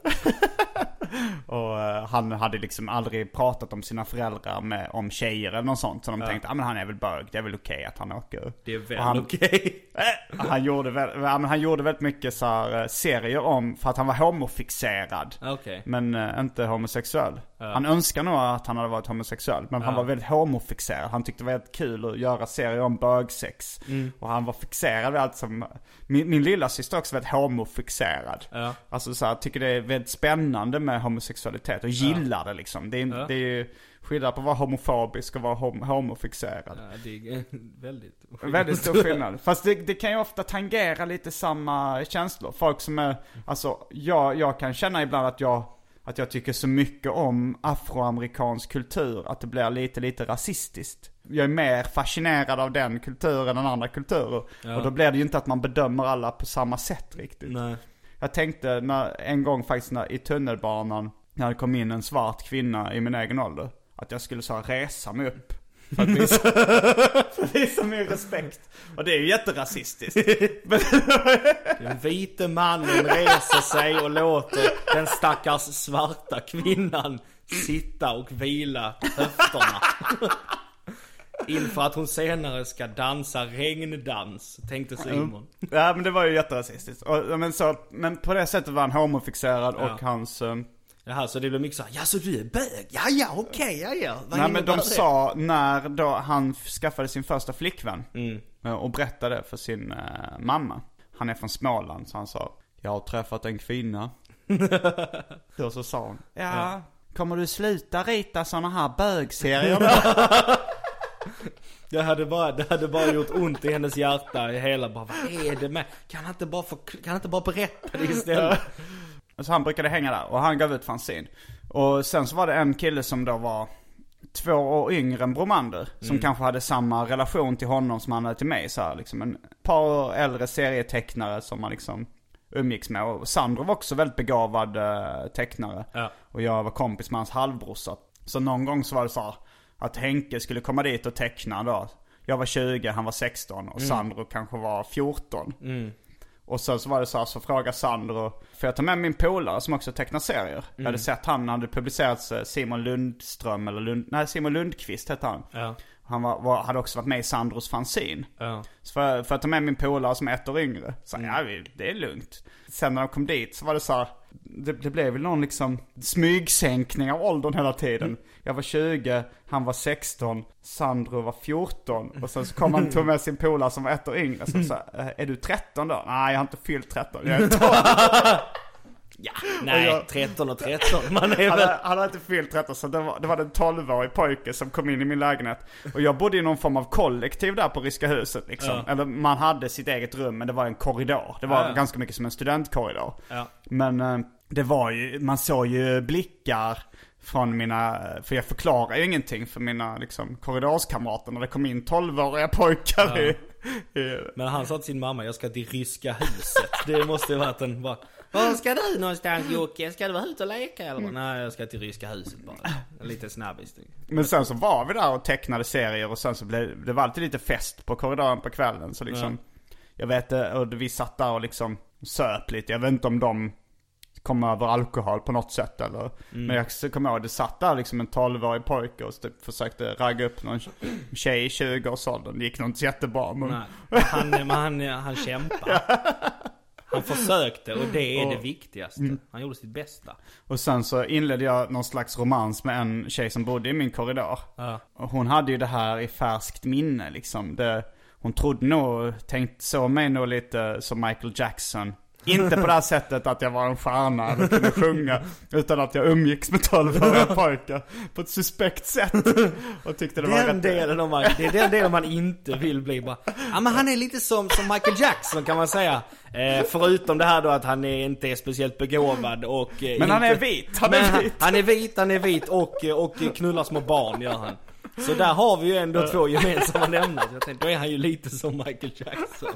Och, eh, han hade liksom aldrig pratat om sina föräldrar med, om tjejer eller något sånt. Så de tänkte, ja ah, men han är väl bög, det är väl okej att han åker. Det är väl Och han, okej. Eh, han, gjorde väl, ja, men han gjorde väldigt mycket så här, eh, serier om, för att han var homofixerad. Okej. Men eh, inte homosexuell. Han önskar nog att han hade varit homosexuell. Men han var väldigt homofixerad. Han tyckte det var väldigt kul att göra serier om bögsex. Mm. Och han var fixerad vid allt som... Min, min lilla syster också väldigt homofixerad. Ja. Alltså så här, tycker det är väldigt spännande med homosexualitet. Och gillar det liksom. Det är, Ja. det är ju skillnad på att vara homofobisk och vara hom, homofixerad. Ja, det är väldigt... Väldigt stor skillnad. Fast det, det kan ju ofta tangera lite samma känslor. Folk som är, alltså jag, jag kan känna ibland att jag, att jag tycker så mycket om afroamerikansk kultur att det blir lite, lite rasistiskt. Jag är mer fascinerad av den kulturen än andra kulturer. Och då blir det ju inte att man bedömer alla på samma sätt riktigt. Nej. Jag tänkte när, en gång faktiskt när, i tunnelbanan, när det kom in en svart kvinna i min egen ålder. Att jag skulle så här, resa mig upp. För att visa, för att visa min respekt. Och det är ju jätterasistiskt. Den vite mannen reser sig och låter den stackars svarta kvinnan sitta och vila höfterna. Inför att hon senare ska dansa regndans, tänkte Simon. ja men det var ju jätterasistiskt. Och, men, så, men på det sättet var han homofixerad och Ja. hans... Jaha, så det blev mycket såhär, ja så du är bög? Ja ja, okej, ja ja. Vad Nej men de det? sa när då han skaffade sin första flickvän Mm. eh, och berättade för sin eh, mamma. Han är från Småland så han sa Jag har träffat en kvinna. då så sa hon Ja, kommer du sluta rita såna här bögserier? Det hade, bara, det hade bara gjort ont i hennes hjärta i hela bara, vad är det med? Kan han inte bara, få, kan han inte bara berätta det istället? Så han brukade hänga där och han gav ut fanzine. Och sen så var det en kille som då var två år yngre än Bromander. Som kanske hade samma relation till honom som han hade till mig. Så här, liksom en par år äldre serietecknare som man liksom umgicks med. Och Sandro var också väldigt begåvad eh, tecknare. Ja. Och jag var kompis med hans halvbrorsa. Så någon gång så var det så här, att Henke skulle komma dit och teckna då. Jag var 20, han var 16 och Sandro kanske var 14. Och sen så var det så här, så frågade Sandro, får jag ta med min polare som också tecknar serier? Jag hade sett han hade publicerats eh, Simon Lundström eller Lund, nej Simon Lundqvist hette han. Ja. Han var, var, hade också varit med i Sandros fanzine. Ja. Så för, för att ta med min polare som är ett år yngre. Så ja, vi- det är lugnt. Sen när de kom dit så var det så här, det, det blev väl någon liksom smygsänkning av åldern hela tiden. Jag var 20, han var 16, Sandro var 14. Och sen så kom han och tog med sin polare som var ett år yngre. Så sa "Eh, är du 13 då? Nej, jag har inte fyllt 13. Jag är 12. Ja, nej, jag- 13 och 13. Man är Han väl... han hade inte fyllt 13 så det var, det var en 12-årig pojke som kom in i min lägenhet. Och jag bodde i någon form av kollektiv där på Ryska huset liksom. Ja. Eller man hade sitt eget rum men det var en korridor. Det var Ja, ja. ganska mycket som en studentkorridor. Ja. Men eh, det var ju, man såg ju blickar från mina, för jag förklarar ju ingenting för mina liksom korridorskamrater när det kom in 12-åriga pojkar i, Men han sa till sin mamma, jag ska till ryska huset. Det måste ju varit en bara, Var ska du någonstans Jocke? Ska du vara ute och leka eller? Nej, jag ska till ryska huset bara. Lite snabbis. Men sen så var vi där och tecknade serier och sen så blev det var alltid lite fest på korridoren på kvällen. Så liksom, jag vet eh, och vi satt där och liksom söp lite. Jag vet inte om de kom över alkohol på något sätt eller. Men jag kommer ihåg, det satt där liksom en 12-årig pojke och typ försökte ragga upp någon tjej i 20-årsåldern. Det gick nog inte jättebra men... Nej, han, men han, han kämpar. Han försökte och det är det viktigaste. Han gjorde sitt bästa. Och sen så inledde jag någon slags romans med en tjej som bodde i min korridor. Ja. Och hon hade ju det här i färskt minne liksom. Det, hon trodde nog, tänkte, såg mig nog lite som Michael Jackson. Inte på det här sättet att jag var en stjärna eller kunde sjunga. Utan att jag umgicks med 12-åriga pojkar på ett suspekt sätt. Och tyckte det var Den rätt... delen av man, det är den delen man inte vill bli bara. Ja men han är lite som, som Michael Jackson kan man säga. Eh, förutom det här då att han är, inte är speciellt begåvad och... Eh, Men han är inte, vit, han är han, vit. han är vit, han är vit och, och knullar små barn gör han. Så där har vi ju ändå två gemensamma nämnare. Så Jag tänkte, då är han ju lite som Michael Jackson.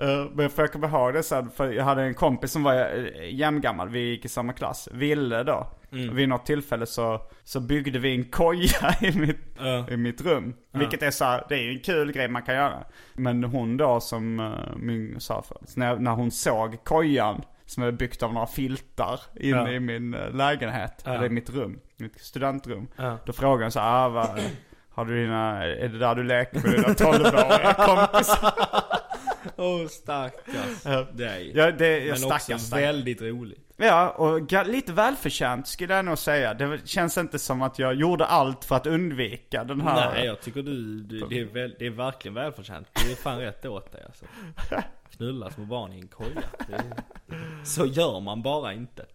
Eh, men för jag kommer ihåg det sen, för jag hade en kompis som var uh, jämngammal, vi gick i samma klass. Ville då. Mm. Vid något tillfälle så, så byggde vi en koja i mitt, Ja. i mitt rum. Vilket är så här, det är ju en kul grej man kan göra. Men hon då som uh, min så när, när hon såg kojan som är byggt av några filtar inne Ja. i min eh, lägenhet, Ja. eller i mitt rum, mitt studentrum. Ja. Då frågade hon så här, ah, vad, har du dina, är det där du leker med dina 12-åriga kompisar? Åh oh, stackars dig. Ja, det, jag Men stackars, också stackars. väldigt roligt. Ja, och lite välförtjänt skulle jag nog säga. Det känns inte som att jag gjorde allt för att undvika den här... Nej jag tycker du, du det, är väl, det är verkligen välförtjänt. Det är fan rätt åt dig alltså. Knulla små barn i en koja. Så gör man bara inte.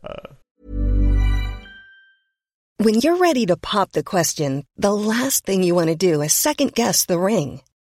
When you're ready to pop the question, the last thing you want to do is second guess the ring.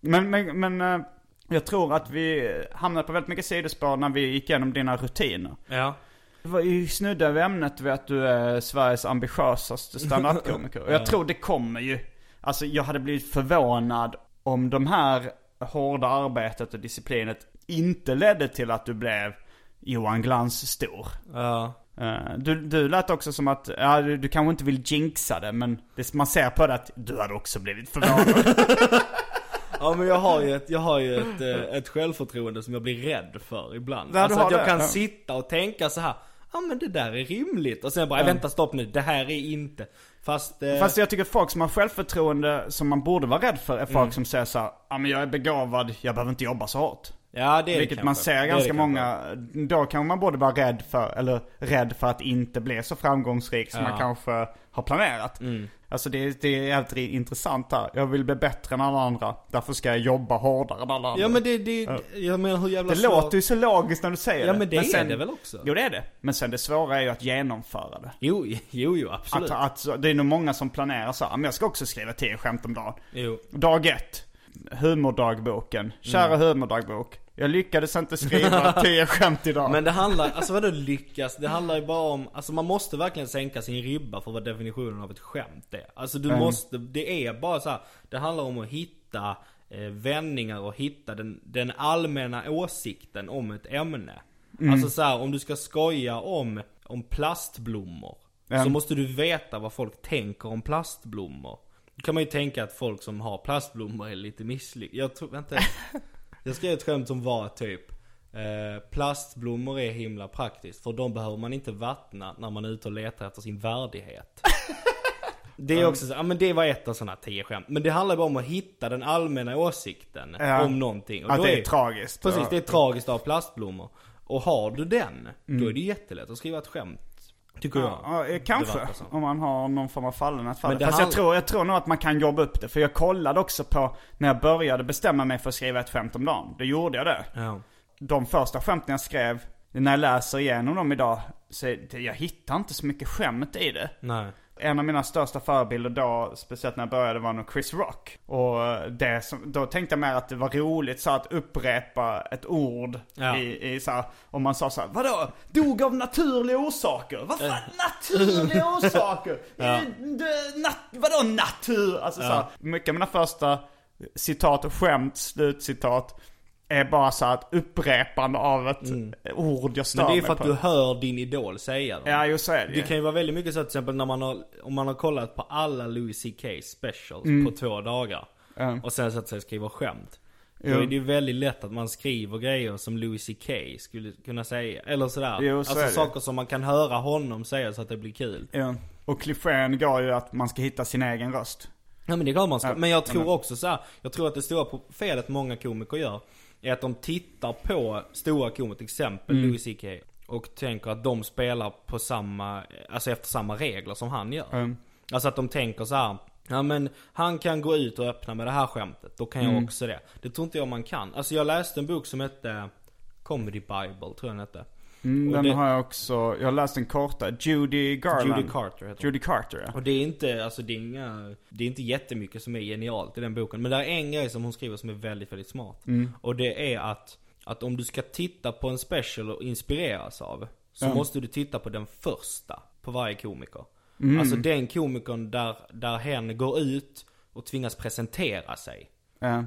Men, men, men eh, jag tror att vi hamnade på väldigt mycket sidospår när vi gick igenom dina rutiner. Ja. Det var ju snudda vid ämnet vid att du är Sveriges ambitiösaste standup-komiker. Och jag tror det kommer ju. Alltså jag hade blivit förvånad om de här hårda arbetet och disciplinet inte ledde till att du blev Johan Glans stor. Ja. Eh, Du, du lät också som att, ja du, du kanske inte vill jinxa det men det, man ser på det att du hade också blivit förvånad. Ja men jag har ju ett, jag har ju ett, eh, ett självförtroende som jag blir rädd för ibland. Ja, alltså att jag det, kan ja. sitta och tänka så här. Ja men det där är rimligt. Och sen bara, vänta stopp nu, det här är inte. Fast, eh, Fast jag tycker folk som har självförtroende som man borde vara rädd för är folk som säger så här, ja men jag är begåvad, jag behöver inte jobba så hårt. Ja det är Vilket det man ser Det det ganska kanske. många, då kan man både vara rädd för, eller rädd för att inte bli så framgångsrik som Ja. man kanske har planerat. Alltså det, det är jävligt intressant här. Jag vill bli bättre än alla andra, därför ska jag jobba hårdare än alla andra. Ja men det, det, jag menar hur jävla Det svårt- låter ju så logiskt när du säger Ja, det. men det är det väl också? Jo det är det. Men sen det svåra är ju att genomföra det. Jo, jo, jo absolut. Att, att, det är nog många som planerar så här, men jag ska också skriva 10 skämt om dagen. Jo. Dag ett. Humordagboken. Kära humordagbok. Jag lyckades inte skriva 10 skämt idag. Men det handlar, alltså vadå lyckas? Det handlar ju bara om, alltså man måste verkligen sänka sin ribba för vad definitionen av ett skämt är. Alltså du måste, det är bara så här, det handlar om att hitta eh, vändningar och hitta den, den allmänna åsikten om ett ämne. Alltså så här, om du ska skoja om, om plastblommor. Ja. Så måste du veta vad folk tänker om plastblommor. Då kan man ju tänka att folk som har plastblommor är lite misslyckade. Jag tror, vänta. Jag skrev ett skämt som var typ eh, Plastblommor är himla praktiskt för de behöver man inte vattna när man är ute och letar efter sin värdighet. Det är också så, ja men det var ett av sådana tio skämt. Men det handlar bara om att hitta den allmänna åsikten Ja. om någonting. Och att det är tragiskt. Precis, det är tragiskt av plastblommor. Och har du den, Mm. då är det jättelätt att skriva ett skämt. Tycker jag. Ja, kanske. Om man har någon form av fallenhet för det. Fast jag tror, jag tror nog att man kan jobba upp det. För jag kollade också på, när jag började bestämma mig för att skriva ett skämt om dagen. Då gjorde jag det. Ja. De första skämten jag skrev, när jag läser igenom dem idag, så jag hittar inte så mycket skämt i det. Nej. En av mina största förebilder då, speciellt när jag började, var nog Chris Rock. Och det som, då tänkte jag mer att det var roligt så att upprepa ett ord Ja. i, i så här, om man sa så här, vadå? Dog av naturliga orsaker? Vad fan naturliga orsaker? Ja. Nat, vadå natur? Alltså så här, mycket av mina första citat och skämt, slutcitat, är bara så ett upprepande av ett ord jag stör Mm. Men det är för att på. du hör din idol säga dem. Ja, jo så är det Det kan ju vara väldigt mycket så till exempel när man har, om man har kollat på alla Louis CK specials på två dagar. Mm. Och sen sätter sig och skriver skämt. Då Jo. är det ju väldigt lätt att man skriver grejer som Louis CK skulle kunna säga. Eller sådär. Jo, så alltså det. saker som man kan höra honom säga så att det blir kul. Ja. Och klichén går ju att man ska hitta sin egen röst. Ja men det är klart man ska. Ja, Men jag tror också så här, jag tror att det stora felet många komiker gör är att de tittar på stora komiker, till exempel Mm. Louis CK. Och tänker att de spelar på samma, alltså efter samma regler som han gör. Mm. Alltså att de tänker så här. Ja men han kan gå ut och öppna med det här skämtet, då kan jag Mm. också det. Det tror inte jag man kan. Alltså jag läste en bok som hette Comedy Bible, tror jag den hette. Mm, den det- har jag också, jag har läst en korta. Judy Garland. Judy Carter heter. Judy Carter ja. Och det är inte, alltså det är inga, det är inte jättemycket som är genialt i den boken. Men det är en grej som hon skriver som är väldigt, väldigt smart. Och det är att, att om du ska titta på en special och inspireras av, så måste du titta på den första på varje komiker. Alltså den komikern där, där hen går ut och tvingas presentera sig.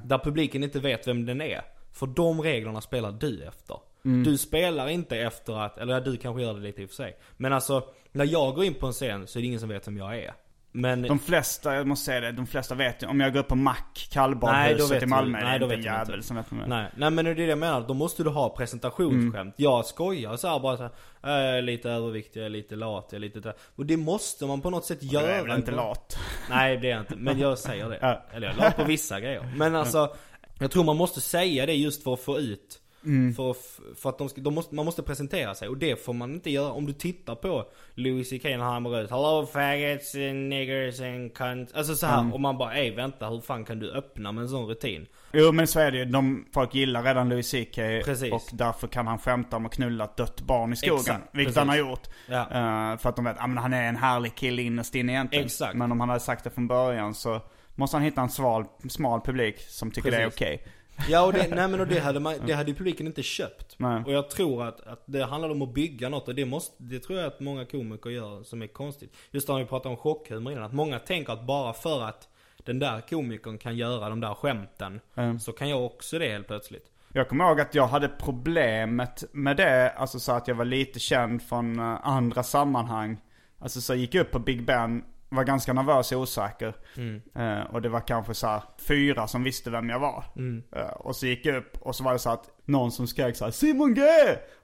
Där publiken inte vet vem den är. För de reglerna spelar du efter. Mm. Du spelar inte efter att, eller ja, du kanske gör det lite i och för sig. Men alltså, när jag går in på en scen så är det ingen som vet vem jag är. Men... De flesta, jag måste säga det, de flesta vet ju. Om jag går upp på Mac, Nej, då kallbadhuset i du- Malmö, nej, då är inte vet en du jävel inte. som vet vem jag är. Nej, nej men det är det jag menar. Då måste du ha presentationsskämt. Jag skojar så här bara så här, "Äh, är lite överviktig, jag är lite lat, jag är lite där. Och det måste man på något sätt göra. Jag är väl inte lat. Nej det är jag inte, men jag säger det. Eller jag la på vissa grejer. Men alltså, jag tror man måste säga det just för att få ut Mm. För, för att de ska, de måste, man måste presentera sig och det får man inte göra om du tittar på Louis CK när han går ut Hello faggots and niggers and cunts Alltså så här, Mm. och man bara ej vänta hur fan kan du öppna med en sån rutin? Jo men så är det ju. De, folk gillar redan Louis CK. Precis. Och därför kan han skämta om att knulla ett dött barn i skogen. Exakt, vilket precis. han har gjort. Ja. Eh, för att de vet, att han är en härlig kille innerst inne egentligen. Exakt. Men om han hade sagt det från början så måste han hitta en sval, smal publik som tycker det är Precis. okej. Ja och det, nej men och det hade, man, det hade ju publiken inte köpt. Nej. Och jag tror att, att det handlar om att bygga något och det måste, det tror jag att många komiker gör som är konstigt. Just när vi pratade om chockhumor innan, att många tänker att bara för att den där komikern kan göra de där skämten, Mm. så kan jag också det helt plötsligt. Jag kommer ihåg att jag hade problemet med det, alltså så att jag var lite känd från eh, andra sammanhang. Alltså så jag gick upp på Big Ben, var ganska nervös och osäker. Eh, och det var kanske så fyra som visste vem jag var. Eh, och så gick jag upp och så var det så att någon som skrek så här Simon G!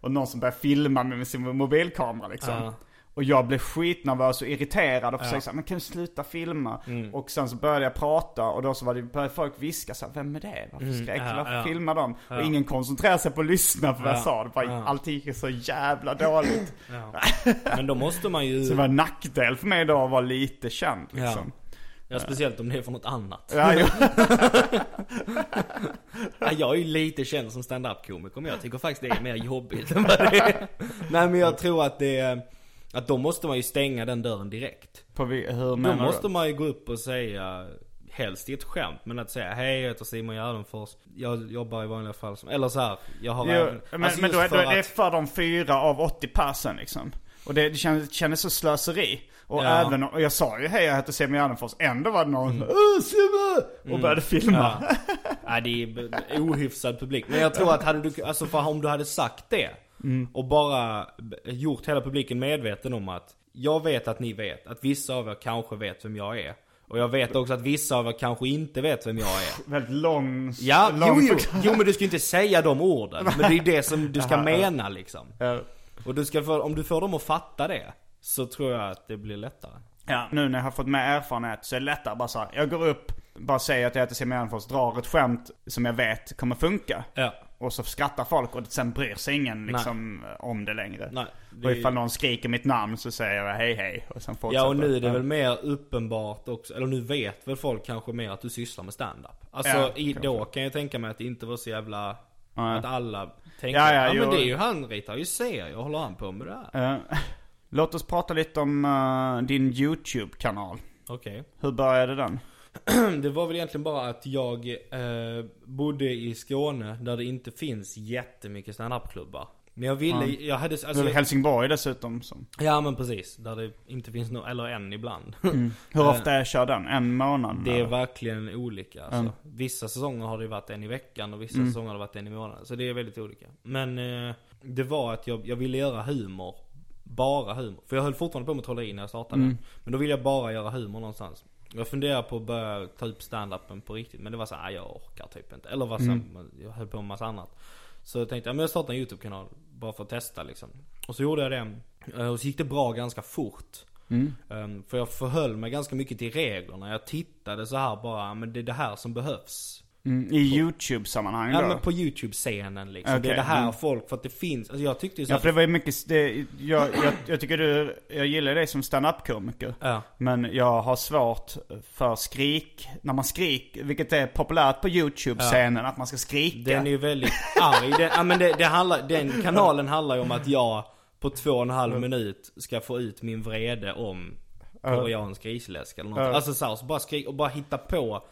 Och någon som började filma med sin mobilkamera liksom. Ja. Och jag blev skitnervös och irriterad och försökte säga, men kan du sluta filma? Mm. Och sen så började jag prata och då så var det, började folk viska så här, vem är det? Varför skrek Mm. ja, Varför ja. filmar de? Och ingen koncentrerade sig på att lyssna på vad jag Ja, sa. Det bara, ja. Allt gick så jävla dåligt. Men då måste man ju... Så det var en nackdel för mig då att vara lite känd liksom. Ja, speciellt om det är för något annat. Ja, ja. Ja, jag är ju lite känd som stand-up-komiker men jag tycker faktiskt det är mer jobbigt än vad det är. Nej men jag tror att det är, att då måste man ju stänga den dörren direkt. På vi, hur Då menar måste du? man ju gå upp och säga, helst i ett skämt, men att säga hej jag heter Simon Gärdenfors, jag jobbar i vanliga fall som, eller så här, jag har Jo, även, men, alltså men då, är, då är det att- för de fyra av 80 persen liksom. Och det, det kändes, kändes så slöseri. Och Ja. Mm. även, och jag sa ju hej jag heter Simon Gärdenfors, ändå var det någon Åh Simon! Och började filma. Ja. Nej det är ohyfsad publik. Men jag tror att hade du, alltså för om du hade sagt det Mm. och bara gjort hela publiken medveten om att jag vet att ni vet att vissa av er kanske vet vem jag är. Och jag vet också att vissa av er kanske inte vet vem jag är. Väldigt lång, Ja, lång jo, jo, jo men du ska ju inte säga de orden. Men det är ju det som du ska mena liksom. Ja. Och du ska få, om du får dem att fatta det, så tror jag att det blir lättare. Ja, nu när jag har fått mer erfarenhet så är det lättare bara så här, Jag går upp, bara säger att jag heter Simon Gärdenfors, drar ett skämt som jag vet kommer funka. Ja. Och så skrattar folk och sen bryr sig ingen liksom om det längre. Nej, det och ifall någon skriker mitt namn så säger jag hej hej. Och sen fortsätter Ja och nu är det väl mer uppenbart också, eller nu vet väl folk kanske mer att du sysslar med stand-up. Alltså Ja, i, då kan jag tänka mig att det inte var så jävla, Nej. att alla tänkte Ja, ja, ja, men det är ju han ritar ju serier, håller han på med det här? Eh, låt oss prata lite om eh, din YouTube-kanal. Okej. Hur började den? Det var väl egentligen bara att jag eh, bodde i Skåne där det inte finns jättemycket stand-up-klubbar. Men jag ville, jag hade, alltså, Helsingborg dessutom. Som. Ja men precis, där det inte finns någon, eller en ibland. Hur ofta är kör den? En månad? Det är eller? verkligen olika alltså. Vissa säsonger har det varit en i veckan och vissa säsonger har det varit en i månaden. Så det är väldigt olika. Men eh, det var att jag, jag ville göra humor. Bara humor. För jag höll fortfarande på med trolleri när jag startade. Men då ville jag bara göra humor någonstans. Jag funderade på att börja ta upp stand-upen på riktigt. Men det var så här, "Ah, jag orkar typ inte. Eller var så här, jag höll på med massa annat. Så jag tänkte, ja, men jag startar en YouTube-kanal. Bara för att testa liksom. Och så gjorde jag det. Eh, Och så gick det bra ganska fort. Um, för jag förhöll mig ganska mycket till reglerna. Jag tittade så här bara, men det är det här som behövs. Mm, I YouTube-sammanhang Ja då? men på YouTube-scenen liksom. Det är det här mm. folk, för att det finns, alltså jag tyckte ju så Ja för det var ju mycket, det, jag, jag, jag tycker du, jag gillar dig som stand-up-komiker. Ja. Men jag har svårt för skrik, när man skriker, vilket är populärt på YouTube-scenen, att man ska skrika. Den är ju väldigt arg. Den, ja, men det, det handlar, den kanalen handlar ju om att jag på två och en halv minut ska få ut min vrede om koreansk grisläsk eller något. Ja. Alltså så, här, så bara skrik och bara hitta på.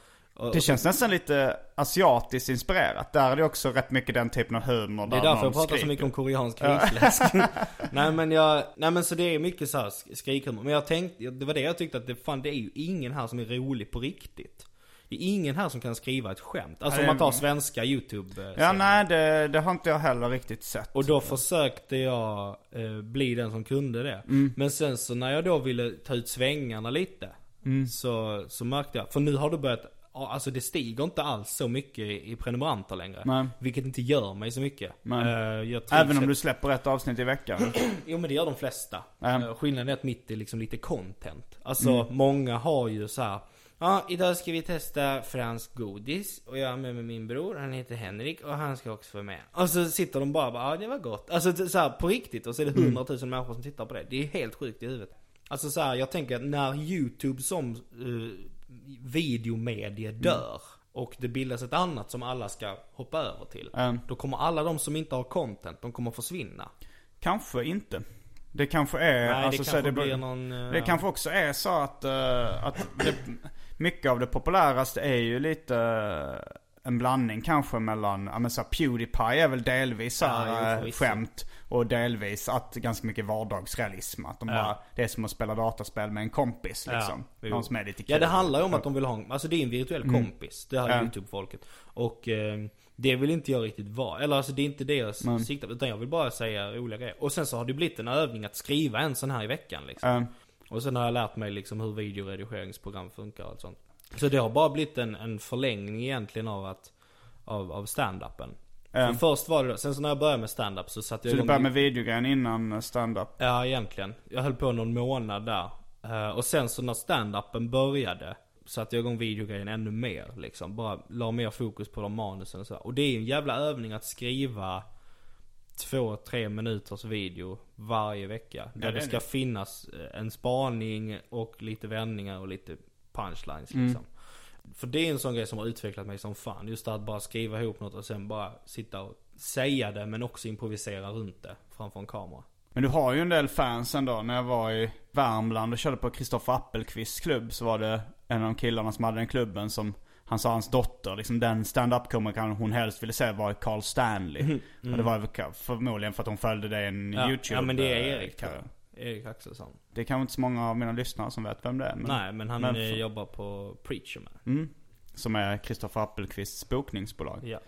Det känns nästan lite asiatiskt inspirerat. Där är det också rätt mycket den typen av humor. Det är där därför jag pratar så skriker. mycket om koreansk grisläsk. nej men jag, nej men så det är mycket så här sk- skrikhumor. Men jag tänkte, det var det jag tyckte att det, fan det är ju ingen här som är rolig på riktigt. Det är ingen här som kan skriva ett skämt. Alltså om man tar svenska YouTube Ja nej det, det har inte jag heller riktigt sett. Och då försökte jag eh, bli den som kunde det. Mm. Men sen så när jag då ville ta ut svängarna lite. Mm. Så, så märkte jag, för nu har det börjat, ja, alltså det stiger inte alls så mycket i prenumeranter längre. Nej. Vilket inte gör mig så mycket. Trivs Även om du släpper ett avsnitt i veckan. Jo men det gör de flesta. Eh, Skillnaden är att mitt är liksom lite content. Alltså Mm. många har ju så här. Ja, idag ska vi testa fransk godis och jag är med, med min bror, han heter Henrik och han ska också vara med. Och så sitter de bara, bara ja det var gott. Alltså så här, på riktigt och så är det Mm. hundratusen människor som tittar på det. Det är helt sjukt i huvudet. Alltså så här, jag tänker att när YouTube som uh, videomedie Mm. dör och det bildas ett annat som alla ska hoppa över till. Ja. Då kommer alla de som inte har content, de kommer försvinna. Kanske inte. Det kanske är... Nej, alltså, det kanske det, blir någon... eh, Det kanske också är så att, eh, att det, mycket av det populäraste är ju lite eh, en blandning kanske mellan, ja men så Pewdiepie är väl delvis så här, Ja, jo, eh, skämt och delvis att ganska mycket vardagsrealism. Att de Ja. bara, det är som att spela dataspel med en kompis liksom. jo. Någon som är lite kul. Ja det handlar ju om att de vill ha en, alltså det är en virtuell kompis. Det här Ja. YouTube-folket. Och eh, det vill inte jag riktigt vara. Eller alltså det är inte det jag Men- siktar på. Utan jag vill bara säga roliga grejer. Och sen så har det blivit en övning att skriva en sån här i veckan liksom. Ja. Och sen har jag lärt mig liksom hur videoredigeringsprogram funkar och allt sånt. Så det har bara blivit en, en förlängning egentligen av att, av, av stand-upen. För först var det sen så när jag började med stand-up så satte jag Så du började med videogrejen innan stand-up? Ja egentligen. Jag höll på någon månad där. Eh, och sen så när stand-upen började satte jag igång videogrejen ännu mer liksom. Bara la mer fokus på de manusen och så. Och det är ju en jävla övning att skriva två, tre minuters video varje vecka. Där det det är ska det. finnas eh, en spaning och lite vändningar och lite punchlines Mm. För det är en sån grej som har utvecklat mig som fan. Just att bara skriva ihop något och sen bara sitta och säga det men också improvisera runt det framför en kamera. Men du har ju en del fans ändå. När jag var i Värmland och körde på Kristoffer Appelqvists klubb så var det en av de killarna som hade den klubben som han sa hans dotter, liksom den stand-up komikern hon helst ville se var Carl Stanley. Och det var förmodligen för att hon följde det i en Mm. Ja, YouTube ja men det är eh, Erik. Erik Axelsson. Det är kanske inte så många av mina lyssnare som vet vem det är. Men, Nej men han men för- jobbar på Preacher Man. Mm. Som är Kristoffer Appelqvists bokningsbolag. Ja.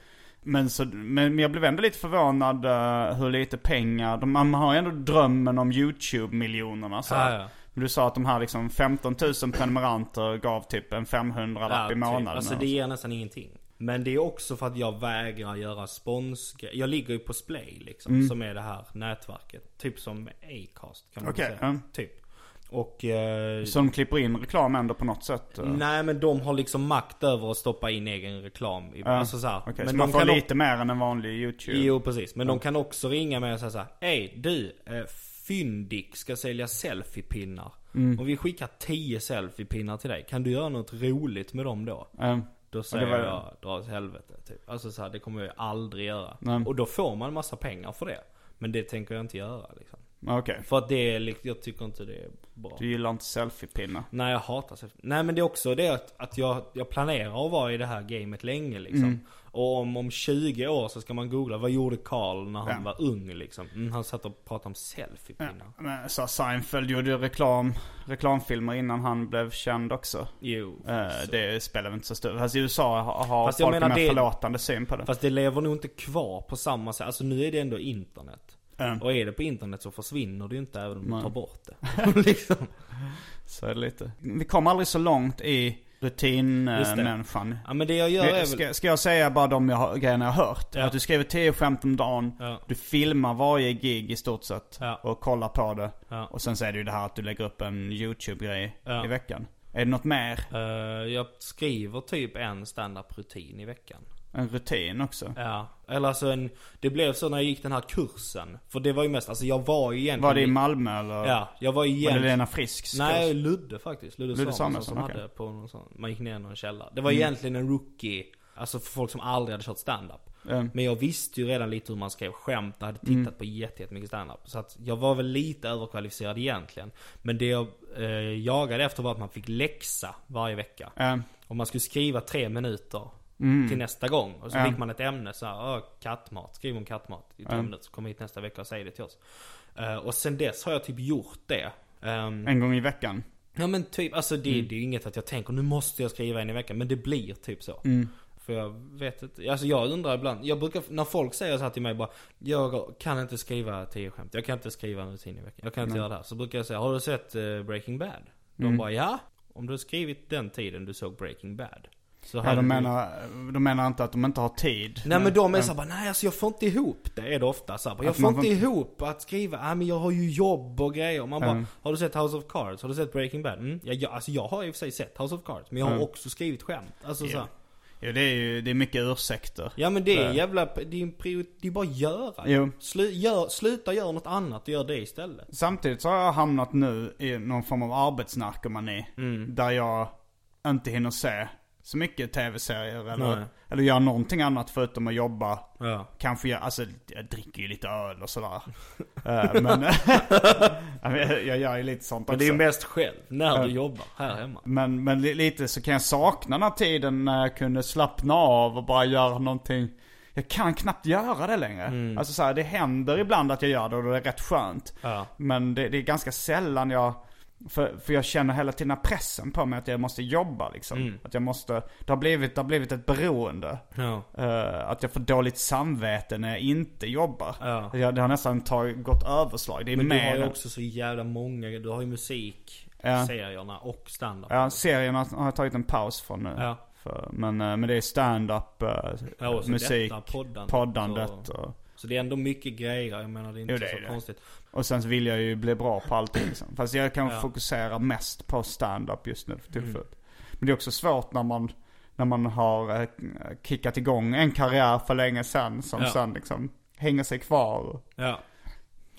Men, så, men jag blev ändå lite förvånad eh, hur lite pengar, de, man har ju ändå drömmen om YouTube-miljonerna så här. Ja, ja. Men Du sa att de här liksom 15 000 prenumeranter gav typ en 500 lapp i typ. månaden. Alltså det ger nästan ingenting. Men det är också för att jag vägrar göra spons Jag ligger ju på Splay liksom. Som är det här nätverket. Typ som Acast kan man Okej, säga. ja. Typ. Och... Eh, Så de klipper in reklam ändå på något sätt? eh? Nej men de har liksom makt över att stoppa in egen reklam. I, Alltså så här. okej, Men så de man får lite mer än en vanlig YouTube? Jo precis, men de kan också ringa mig och säga såhär Hej du, eh, Fyndik ska sälja selfiepinnar. Mm. Och vi skickar 10 selfiepinnar till dig. Kan du göra något roligt med dem då? Eh, Då säger var- jag, dra åt helvete typ. Alltså så här, det kommer jag aldrig göra. Nej. Och då får man massa pengar för det. Men det tänker jag inte göra liksom. Okej. För att det är, jag tycker inte det är bra. Du gillar inte selfiepinnar? Nej jag hatar selfie. Nej men det är också det att, att jag, jag planerar att vara i det här gamet länge liksom. Och om, om 20 år så ska man googla, vad gjorde Karl när han Ja. var ung liksom? Mm, han satt och pratade om selfiepinnar. Men så Seinfeld gjorde ju reklam, reklamfilmer innan han blev känd också. Jo. Eh, det spelar väl inte så stor Fast i USA har, har folk en menar mer det- förlåtande syn på det. Fast det lever nog inte kvar på samma sätt. Alltså nu är det ändå internet. Mm. Och är det på internet så försvinner det ju inte även om du tar bort det. liksom. Så är det lite. Vi kom aldrig så långt i. rutinmänniskan. Ja men det jag gör är. Ska, ska jag säga bara de jag, har- grejerna jag har hört? Ja. Att du skriver 10 skämt om dagen, Ja. du filmar varje gig i stort sett Ja. och kollar på det. Och sen så är det ju det här att du lägger upp en YouTube-grej i veckan. Är det något mer? Eh, jag skriver typ en standup rutin i veckan. En rutin också? Ja, eller alltså en, det blev så när jag gick den här kursen. För det var ju mest, alltså jag var ju egentligen... Var det i Malmö eller? Ja, jag var ju Var det. Lena Frisks Nej, kurs? Ludde faktiskt. Ludde, Ludde Samuelsson som okej. hade på någon sån, man gick ner i någon källare. Det var Mm. egentligen en rookie, alltså för folk som aldrig hade kört standup. Mm. Men jag visste ju redan lite hur man skrev skämt och hade tittat på jätte- jättemycket standup. Så att jag var väl lite överkvalificerad egentligen. Men det jag eh, jagade efter var att man fick läxa varje vecka. Eh, Och man skulle skriva tre minuter till nästa gång. Och så Ja. fick man ett ämne så här, "Åh, kattmat. Skriv om kattmat i tre minuter. Så kommer hit nästa vecka och säger det till oss. Eh, och sen dess har jag typ gjort det. Ehm, en gång i veckan? Ja men typ, alltså det, det är ju inget att jag tänker nu måste jag skriva en i veckan. Men det blir typ så. För jag vet inte, alltså jag undrar ibland. Jag brukar, när folk säger så här till mig bara Jag kan inte skriva tio skämt. Jag kan inte skriva en rutin i veckan. Jag kan inte göra det här. Så brukar jag säga, har du sett eh, Breaking Bad? De bara, ja. Om du har skrivit den tiden du såg Breaking Bad. Så Ja, de menar, de menar inte att de inte har tid. Nej men de är såhär bara, nej alltså jag får inte ihop det är det ofta så Jag får inte ihop att skriva, nej men jag har ju jobb och grejer. Man bara, har du sett House of Cards? Har du sett Breaking Bad? Mm. Ja, jag, alltså jag har i och för sig sett House of Cards, men jag har också skrivit skämt. Alltså så här. Jo, det är ju det är mycket ursäkter. Ja men det är Så- jävla, det är en prior, det är bara göra. Jo. Slu, gör, sluta göra något annat och gör det istället. Samtidigt så har jag hamnat nu i någon form av arbetsnarkomani. Mm. Där jag inte hinner se så mycket tv-serier eller, Nej. eller göra någonting annat förutom att jobba. Ja. Kanske jag, alltså jag dricker ju lite öl och sådär. Eh, men Ja, men jag, gör ju lite sånt Men också. det är mest själv, när du jobbar här hemma. Men, men li- lite så kan jag sakna den här tiden när jag kunde slappna av och bara göra någonting. Jag kan knappt göra det längre. Alltså så här, det händer ibland att jag gör det och det är rätt skönt. Ja. Men det, det är ganska sällan jag, för, för jag känner hela tiden pressen på mig att jag måste jobba liksom. Att jag måste, det har blivit, det har blivit ett beroende. Ja. Eh, att jag får dåligt samvete när jag inte jobbar. Ja. Jag, det har nästan tagit, gått överslag. Det är Men du mer har ju också så jävla många, du har ju musik, Ja. serierna och standup. Ja, serien har, jag tagit en paus från nu. Ja. För, men, eh, men det är stand-up, så musik, detta, poddandet poddandet och- och, Så det är ändå mycket grejer, jag menar det är inte Jo, det så är det. konstigt. och sen så vill jag ju bli bra på allting liksom. Fast jag kan Ja. fokusera mest på stand-up just nu för tillfället. Mm. Men det är också svårt när man, när man har eh, kickat igång en karriär för länge sedan som Ja. sen liksom hänger sig kvar. Ja.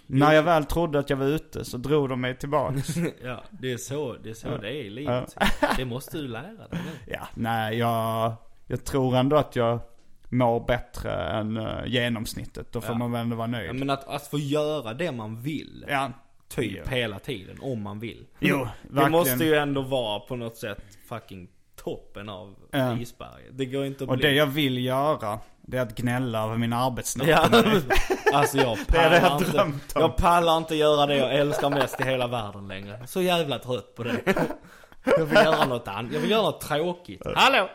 när jag väl trodde att jag var ute så drog de mig tillbaka. ja, det är så det är, så det är i livet. Det måste du lära dig nu. ja, nej jag, jag tror ändå att jag mår bättre än uh, genomsnittet. Då får Ja. man väl ändå vara nöjd. Ja, men att, att få göra det man vill. Ja, Typ Ja. hela tiden, om man vill. Jo, Det verkligen. måste ju ändå vara på något sätt fucking toppen av Ja. isberget. Det går inte att Och bli... det jag vill göra, det är att gnälla över min arbetsnatt. Ja, alltså jag Det är det jag pallar inte. Jag pallar inte göra det jag älskar mest i hela världen längre. Så jävla trött på det. Jag vill göra något annat. Jag vill göra något tråkigt. Hallå!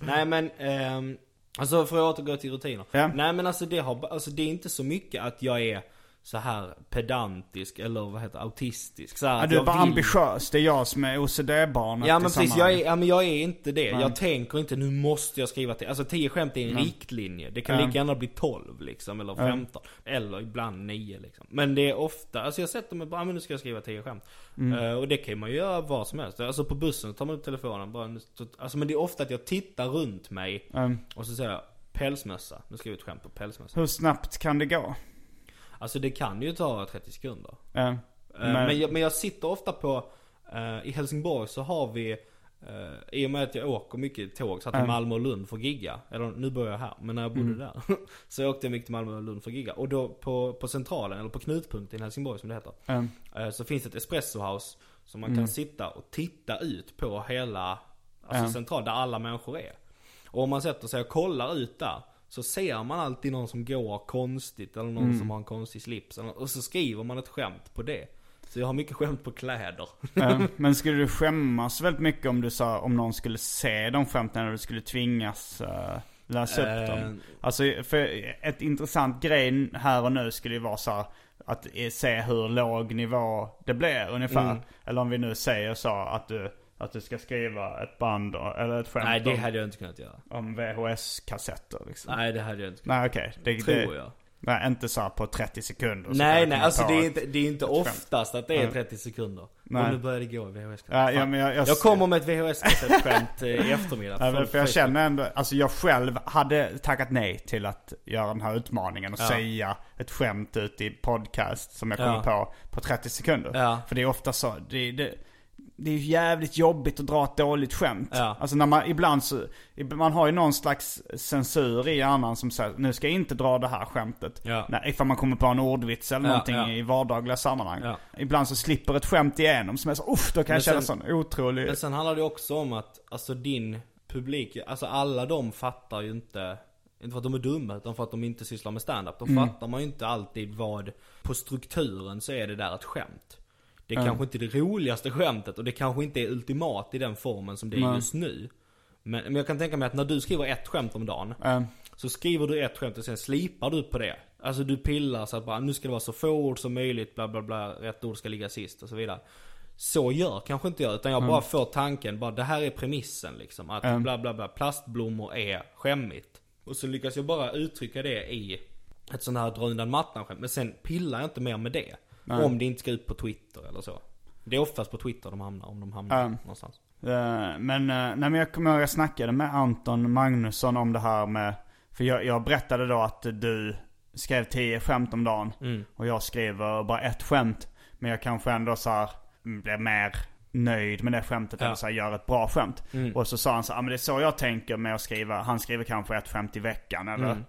Nej men, ehm, alltså för att återgå till rutiner. Ja. Nej men alltså det har, alltså det är inte så mycket att jag är så här pedantisk eller vad heter autistisk. Så här, Ja, du är bara vill- ambitiös. Det är jag som är OCD-barnet Ja men precis, jag är, ja, men jag är inte det. Jag tänker inte nu måste jag skriva till, alltså 10 skämt är en riktlinje. Det kan Ja. lika gärna bli 12 liksom, eller 15. Eller ibland 9 liksom. Men det är ofta, alltså jag sätter mig bara, "Ah, men nu ska jag skriva 10 skämt. Mm. Eh, och det kan man ju göra vad som helst. Alltså på bussen tar man upp telefonen bara, alltså men det är ofta att jag tittar runt mig Mm. och så säger jag pälsmössa. Nu skriver jag ett skämt på pälsmössa. Hur snabbt kan det gå? Alltså det kan ju ta 30 sekunder. Ja. Eh, Men, jag, men jag sitter ofta på, eh, i Helsingborg så har vi, eh, i och med att jag åker mycket tåg, så att till Malmö och Lund för gigga. Eller nu bor jag här, men när jag bodde där. så åkte jag mycket till Malmö och Lund för gigga. Och då på, på centralen, eller på knutpunkten i Helsingborg som det heter. Mm. eh, så finns det ett espressohouse. Så man kan sitta och titta ut på hela, alltså Ja. central, där alla människor är. Och om man sätter sig och kollar ut där. Så ser man alltid någon som går konstigt eller någon som har en konstig slips. Och så skriver man ett skämt på det. Så jag har mycket skämt på kläder. Men skulle du skämmas väldigt mycket om du sa, om någon skulle se de skämten eller du skulle tvingas eh, läsa upp Eh. dem? Alltså för ett intressant grej här och nu skulle ju vara så här, att eh, se hur låg nivå det blir ungefär. Mm. Eller om vi nu säger så att du, att du ska skriva ett band eller ett skämt Nej det om, hade jag inte kunnat göra. om VHS-kassetter liksom. Nej det hade jag inte kunnat Nej okej. Det, Tror det, jag. Nej, inte så på 30 sekunder. Nej nej, alltså det är inte, det är inte oftast att det är Nej. 30 sekunder. Nej. Och nu börjar det gå i VHS. Ja, ja, men jag, jag, jag kommer med ett VHS-kassettskämt eh, i eftermiddag. Ja, för jag Facebook. känner ändå, alltså jag själv hade tackat nej till att göra den här utmaningen och Ja. säga ett skämt ut i podcast som jag kommer Ja. på på 30 sekunder. Ja. För det är ofta så, det, det, det är ju jävligt jobbigt att dra ett dåligt skämt. Ja. Alltså när man, ibland så, man har ju någon slags censur i hjärnan som säger nu ska jag inte dra det här skämtet. Ja. Nej, ifall man kommer på en ordvits eller Ja, någonting ja. i vardagliga sammanhang. Ibland så slipper ett skämt igenom som är så, uff, då kan Men jag känna sen- sån otrolig... Men sen handlar det också om att, alltså din publik, alltså alla de fattar ju inte inte för att de är dumma, utan för att de inte sysslar med stand-up. Då Mm. fattar man ju inte alltid vad, på strukturen så är det där ett skämt. Det är Mm. kanske inte det roligaste skämtet och det kanske inte är ultimat i den formen som det är just nu. Men, men jag kan tänka mig att när du skriver ett skämt om dagen, så skriver du ett skämt och sen slipar du på det. Alltså du pillar så att bara, nu ska det vara så få ord som möjligt, bla bla bla, rätt ord ska ligga sist och så vidare. Så gör kanske inte jag, utan jag bara får tanken, bara det här är premissen liksom. Att Mm. bla bla bla, plastblommor är skämmigt. Och så lyckas jag bara uttrycka det i ett sånt här dra undan mattan skämt. Men sen pillar jag inte mer med det. Om det inte ska ut på Twitter eller så. Det är oftast på Twitter de hamnar, om de hamnar Ja. någonstans. Eh, Men, eh, nej, men jag kommer ihåg jag snackade med Anton Magnusson om det här med, för jag, jag berättade då att du skrev 10 skämt om dagen. Mm. Och jag skriver bara ett skämt. Men jag kanske ändå så här, mm, blir mer nöjd med det skämtet. Ja. Eller så här, gör ett bra skämt. Mm. Och så sa han så här, ah, men det är så jag tänker med att skriva. Han skriver kanske ett skämt i veckan eller Mm.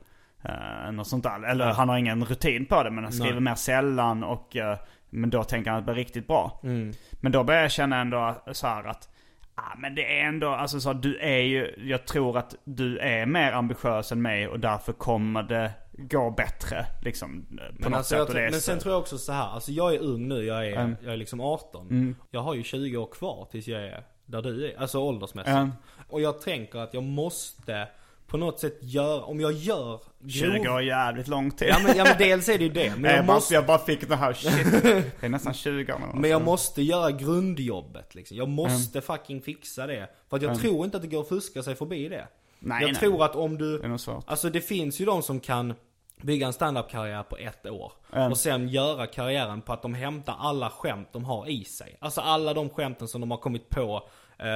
Eh, något sånt där. Eller han har ingen rutin på det men han skriver Nej. mer sällan och eh, men då tänker han att det blir riktigt bra. Mm. Men då börjar jag känna ändå så här att Ah, men det är ändå, alltså så du är ju, jag tror att du är mer ambitiös än mig och därför kommer det gå bättre liksom. På Men, något alltså, sätt. jag, men sen tror jag också så här. alltså jag är ung nu, jag är, Mm. jag är liksom 18. Mm. Jag har ju 20 år kvar tills jag är där du är, alltså åldersmässigt. Ja. Och jag tänker att jag måste på något sätt göra, om jag gör 20 år är jävligt lång tid. Ja men, ja men dels är det ju det. Men jag jag, bara, måste, jag bara fick det här shit. Det är nästan 20 år. men jag måste göra grundjobbet liksom. Jag måste Mm. fucking fixa det. För att jag tror inte att det går att fuska sig förbi det. Nej, jag nej. tror att om du, Det är nog svårt. alltså det finns ju de som kan bygga en standup-karriär på ett år. Mm. Och sen göra karriären på att de hämtar alla skämt de har i sig. Alltså alla de skämten som de har kommit på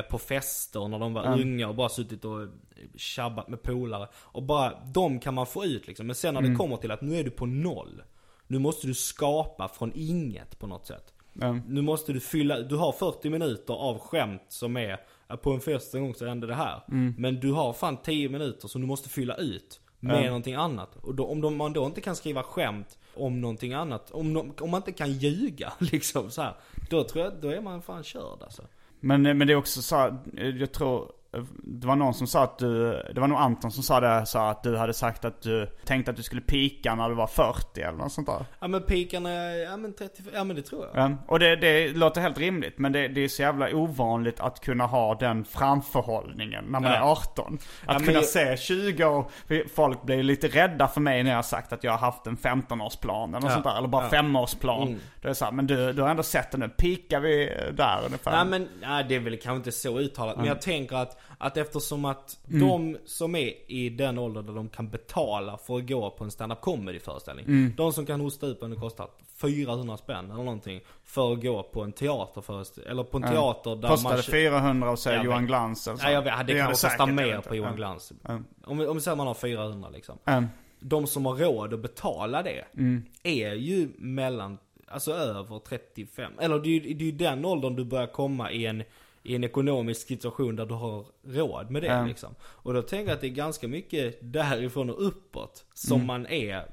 på fester när de var Mm. unga och bara suttit och tjabbat med polare. Och bara, de kan man få ut liksom. Men sen när Mm. det kommer till att nu är du på noll. Nu måste du skapa från inget på något sätt. Mm. Nu måste du fylla, du har 40 minuter av skämt som är, på en fest en gång så hände det här. Mm. Men du har fan 10 minuter som du måste fylla ut med Mm. någonting annat. Och då, om de, man då inte kan skriva skämt om någonting annat, om, de, om man inte kan ljuga liksom så här, Då tror jag, då är man fan körd alltså. Men, eh, men det är också så här, eh, jag tror, det var någon som sa att du, det var nog Anton som sa det, sa att du hade sagt att du tänkte att du skulle pika när du var 40 eller något sånt där. Ja men pikarna, ja men 35, ja men det tror jag. Ja, och det, det låter helt rimligt, men det, det är så jävla ovanligt att kunna ha den framförhållningen när man Ja. är 18. Att Ja, kunna jag- se 20 år, folk blir lite rädda för mig när jag har sagt att jag har haft en 15-årsplan eller något Ja. sånt där, eller bara Ja. femårsplan. Mm. Det är så här, men du, du har ändå sett det nu, pikar vi där ungefär? Nej men, nej, det är väl kanske inte så uttalat. Men jag tänker att, att eftersom att Mm. de som är i den åldern där de kan betala för att gå på en stand-up comedy föreställning. Mm. De som kan hosta upp en det kostar 400 spänn eller någonting. För att gå på en teaterföreställning. Eller på en teater där Kostade man... 400 och Jag Johan. Glans eller så. Nej jag vet, det gör kan kosta mer på. Johan. Glans. Om, vi- om vi säger att man har 400 liksom. De som har råd att betala det Mm. är ju mellan, alltså över 35. Eller det det är ju den åldern du börjar komma i en, i en ekonomisk situation där du har råd med det Ja. liksom. Och då tänker jag att det är ganska mycket därifrån och uppåt som Mm. man är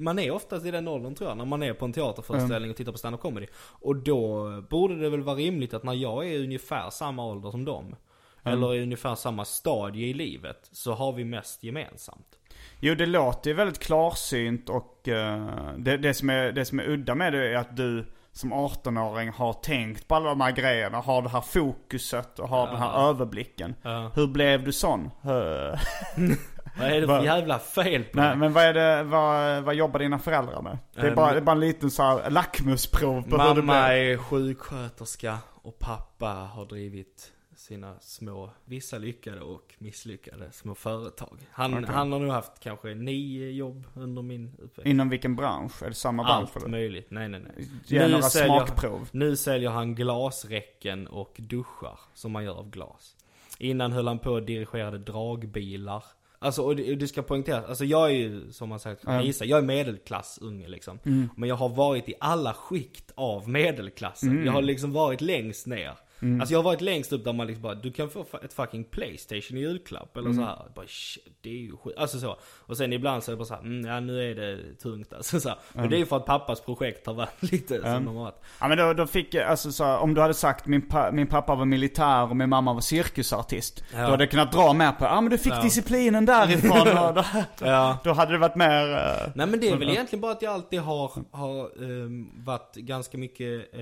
man är oftast i den åldern tror jag, när man är på en teaterföreställning och tittar på stand-up comedy. Och då borde det väl vara rimligt att när jag är ungefär samma ålder som dem, eller i ungefär samma stadie i livet, så har vi mest gemensamt. Jo det låter ju väldigt klarsynt och eh, det, det, som är, det som är udda med det är att du som 18-åring har tänkt på alla de här grejerna, har det här fokuset och har den här överblicken. Ja. Hur blev du sån? Eh, Vad är det för jävla fel på Nej men vad är det, vad, vad jobbar dina föräldrar med? Det är, Eh, bara, det är bara en liten så här lackmusprov på hur det Mamma blev. är sjuksköterska och pappa har drivit sina små, vissa lyckade och misslyckade små företag. Han, Okej. han har nog haft kanske nio jobb under min uppväxt. Inom vilken bransch? Är det samma bransch Allt möjligt, nej nej nej. Ge några säljer- smakprov. Nu säljer han glasräcken och duschar som man gör av glas. Innan höll han på och dirigerade dragbilar. Alltså och det ska poängteras, alltså jag är ju som man sagt, Ja. gissa, jag är medelklassunge liksom. Mm. Men jag har varit i alla skikt av medelklassen. Mm. Jag har liksom varit längst ner. Alltså jag har varit längst upp där man liksom bara, du kan få ett fucking Playstation i julklapp eller Mm. så här. Bara, shit, det är ju skit. Alltså så. Och sen ibland så är det bara så här, mm, ja nu är det tungt alltså så här. Men det är ju för att pappas projekt har varit lite som de har varit. Ja men då, då fick jag, alltså så, om du hade sagt min, pa, min pappa var militär och min mamma var cirkusartist. Ja. Då hade jag kunnat dra med på, ja men du fick Ja. disciplinen därifrån och då, Ja. då hade det varit mer... eh, Nej men det är väl egentligen bara att jag alltid har, har ehm, varit ganska mycket eh,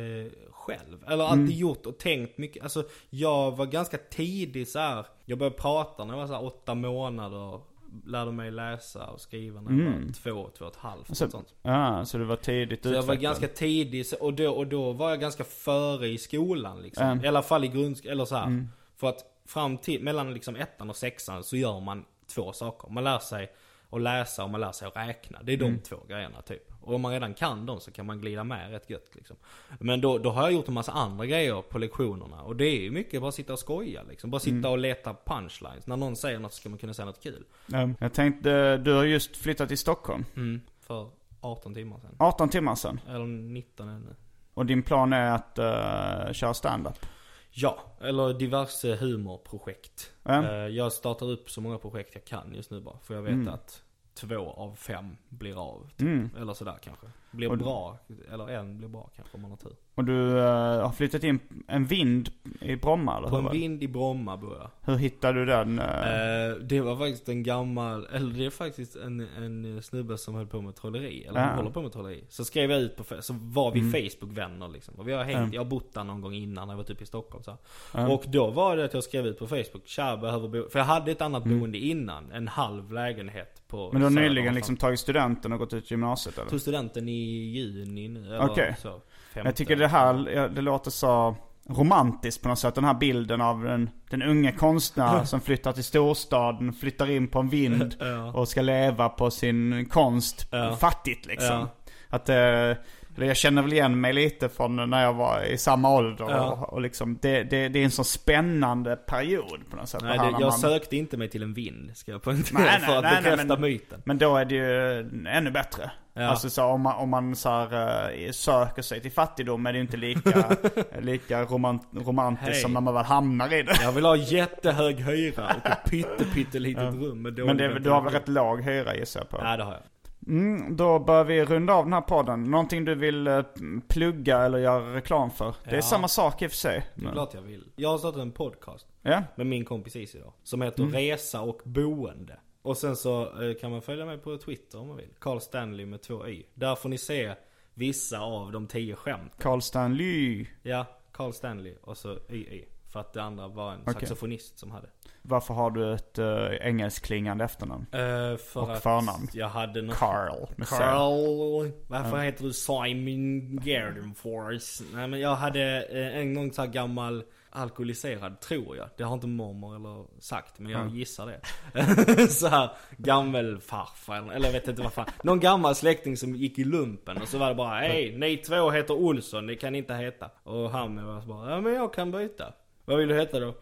själv. Eller alltid Mm. gjort och tänkt mycket. Alltså jag var ganska tidig så här. Jag började prata när jag var så här åtta månader. Lärde mig läsa och skriva när jag var två, två och ett halvt. Mm. Så, och sånt. ja, så du var tidigt Så jag var utvecklad. ganska tidig och då, och då var jag ganska före i skolan liksom. Mm. I alla fall i grundskolan, eller så här. För att fram till, mellan liksom ettan och sexan så gör man två saker. Man lär sig att läsa och man lär sig att räkna. Det är de två grejerna typ. Och om man redan kan dem så kan man glida med rätt gött liksom. Men då, då har jag gjort en massa andra grejer på lektionerna. Och det är ju mycket bara sitta och skoja liksom. Bara sitta och leta punchlines. När någon säger något så ska man kunna säga något kul. Ja. Jag tänkte, du har just flyttat till Stockholm. Mm. För 18 timmar sedan. 18 timmar sedan. Eller 19 ännu. Och din plan är att uh, köra stand-up? Ja, eller diverse humorprojekt. Eh, Jag startar upp så många projekt jag kan just nu bara. För jag vet att två av fem blir av. Typ. Mm. Eller sådär kanske. Blir Och- bra, eller en blir bra kanske om man har tur. Och du eh, har flyttat in en vind i Bromma eller På hur? en vind i Bromma bor jag. Hur hittade du den? Eh, det var faktiskt en gammal, eller det är faktiskt en, en snubbe som höll på med trolleri, eller han håller på med trolleri. Så skrev jag ut på, så var vi Mm. Facebook-vänner liksom. Och vi har hängt, jag har bott där någon gång innan när jag var typ i Stockholm så. Och då var det att jag skrev ut på Facebook, tja behöver bo, för jag hade ett annat Mm. boende innan, en halv lägenhet på Men du har nyligen liksom tagit studenten och gått ut gymnasiet eller? Tog studenten i juni nu, Okej. så. Jag tycker det här, det låter så romantiskt på något sätt. Den här bilden av den, den unge konstnär som flyttar till storstaden, flyttar in på en vind och ska leva på sin konst fattigt liksom. Att eh, eller jag känner väl igen mig lite från när jag var i samma ålder. Ja. Och, och liksom, det, det, det är en så spännande period på något sätt. Nej, det, jag man- sökte inte mig till en vind, ska jag poängtera, Nej, nej, för att nej, bekräfta men- myten. Men då är det ju ännu bättre. Ja. Alltså så om man, om man så här, eh, söker sig till fattigdom är det ju inte lika, lika romant, romantiskt Hej. som när man väl hamnar i det. Jag vill ha jättehög hyra och ett pytte, pyttelitet rum med dålig Men det, du har väl rätt låg hyra gissar jag på? Ja det har jag. Mm, då bör vi runda av den här podden. Någonting du vill eh, plugga eller göra reklam för? Det är Ja. samma sak i och för sig. Det är Men- klart jag vill. Jag har startat en podcast Ja? med min kompis Isi då. Som heter Mm. Resa och boende. Och sen så eh, kan man följa mig på Twitter om man vill. Carl Stanley med två y. Där får ni se vissa av de tio skämt. Carl Stanley. Ja, Carl Stanley och så YY. För att det andra var en saxofonist som hade. Varför har du ett uh, engelskklingande efternamn? Eh, för Och att förnamn. jag hade något... Carl. med C. Carl, varför heter du Simon Gardenfors? Nej men jag hade eh, en gång så gammal alkoholiserad, tror jag. Det har inte mormor eller sagt, men jag Mm. gissar det. så här gammelfarfar, eller- jag vet inte vad fan. Någon gammal släkting som gick i lumpen och så var det bara Hej, ni två heter Olsson, det kan ni inte heta. Och han var bara, ja men jag kan byta. Vad vill du heta då?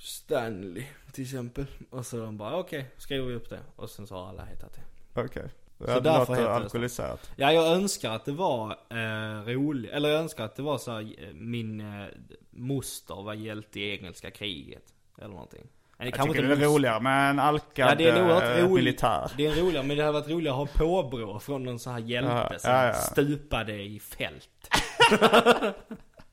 Stanley till exempel. Och så de bara okej, skriver vi upp det. Och sen så har alla hetat det. Okej. Så Ja, det låter heter det så. alkoholiserat. Ja, jag önskar att det var eh, roligt. Eller jag önskar att det var så här, eh, min eh, moster var hjälte i engelska kriget. Eller någonting. Nej, Jag tycker det är moster. roligare med en alkad Ja, det är eh, rätt roligt. militär. Det är roligare, men det hade varit roligare att ha påbrå från någon sån här hjälte Ja, som ja, ja. stupade i fält.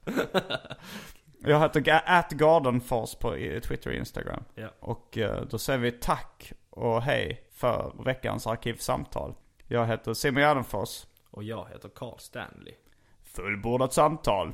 Jag heter at Gardenfors på Twitter och Instagram. Ja. Och eh, då säger vi tack och hej för veckans arkivsamtal. Jag heter Simon Gärdenfors. Och jag heter Carl Stanley. Fullbordat samtal.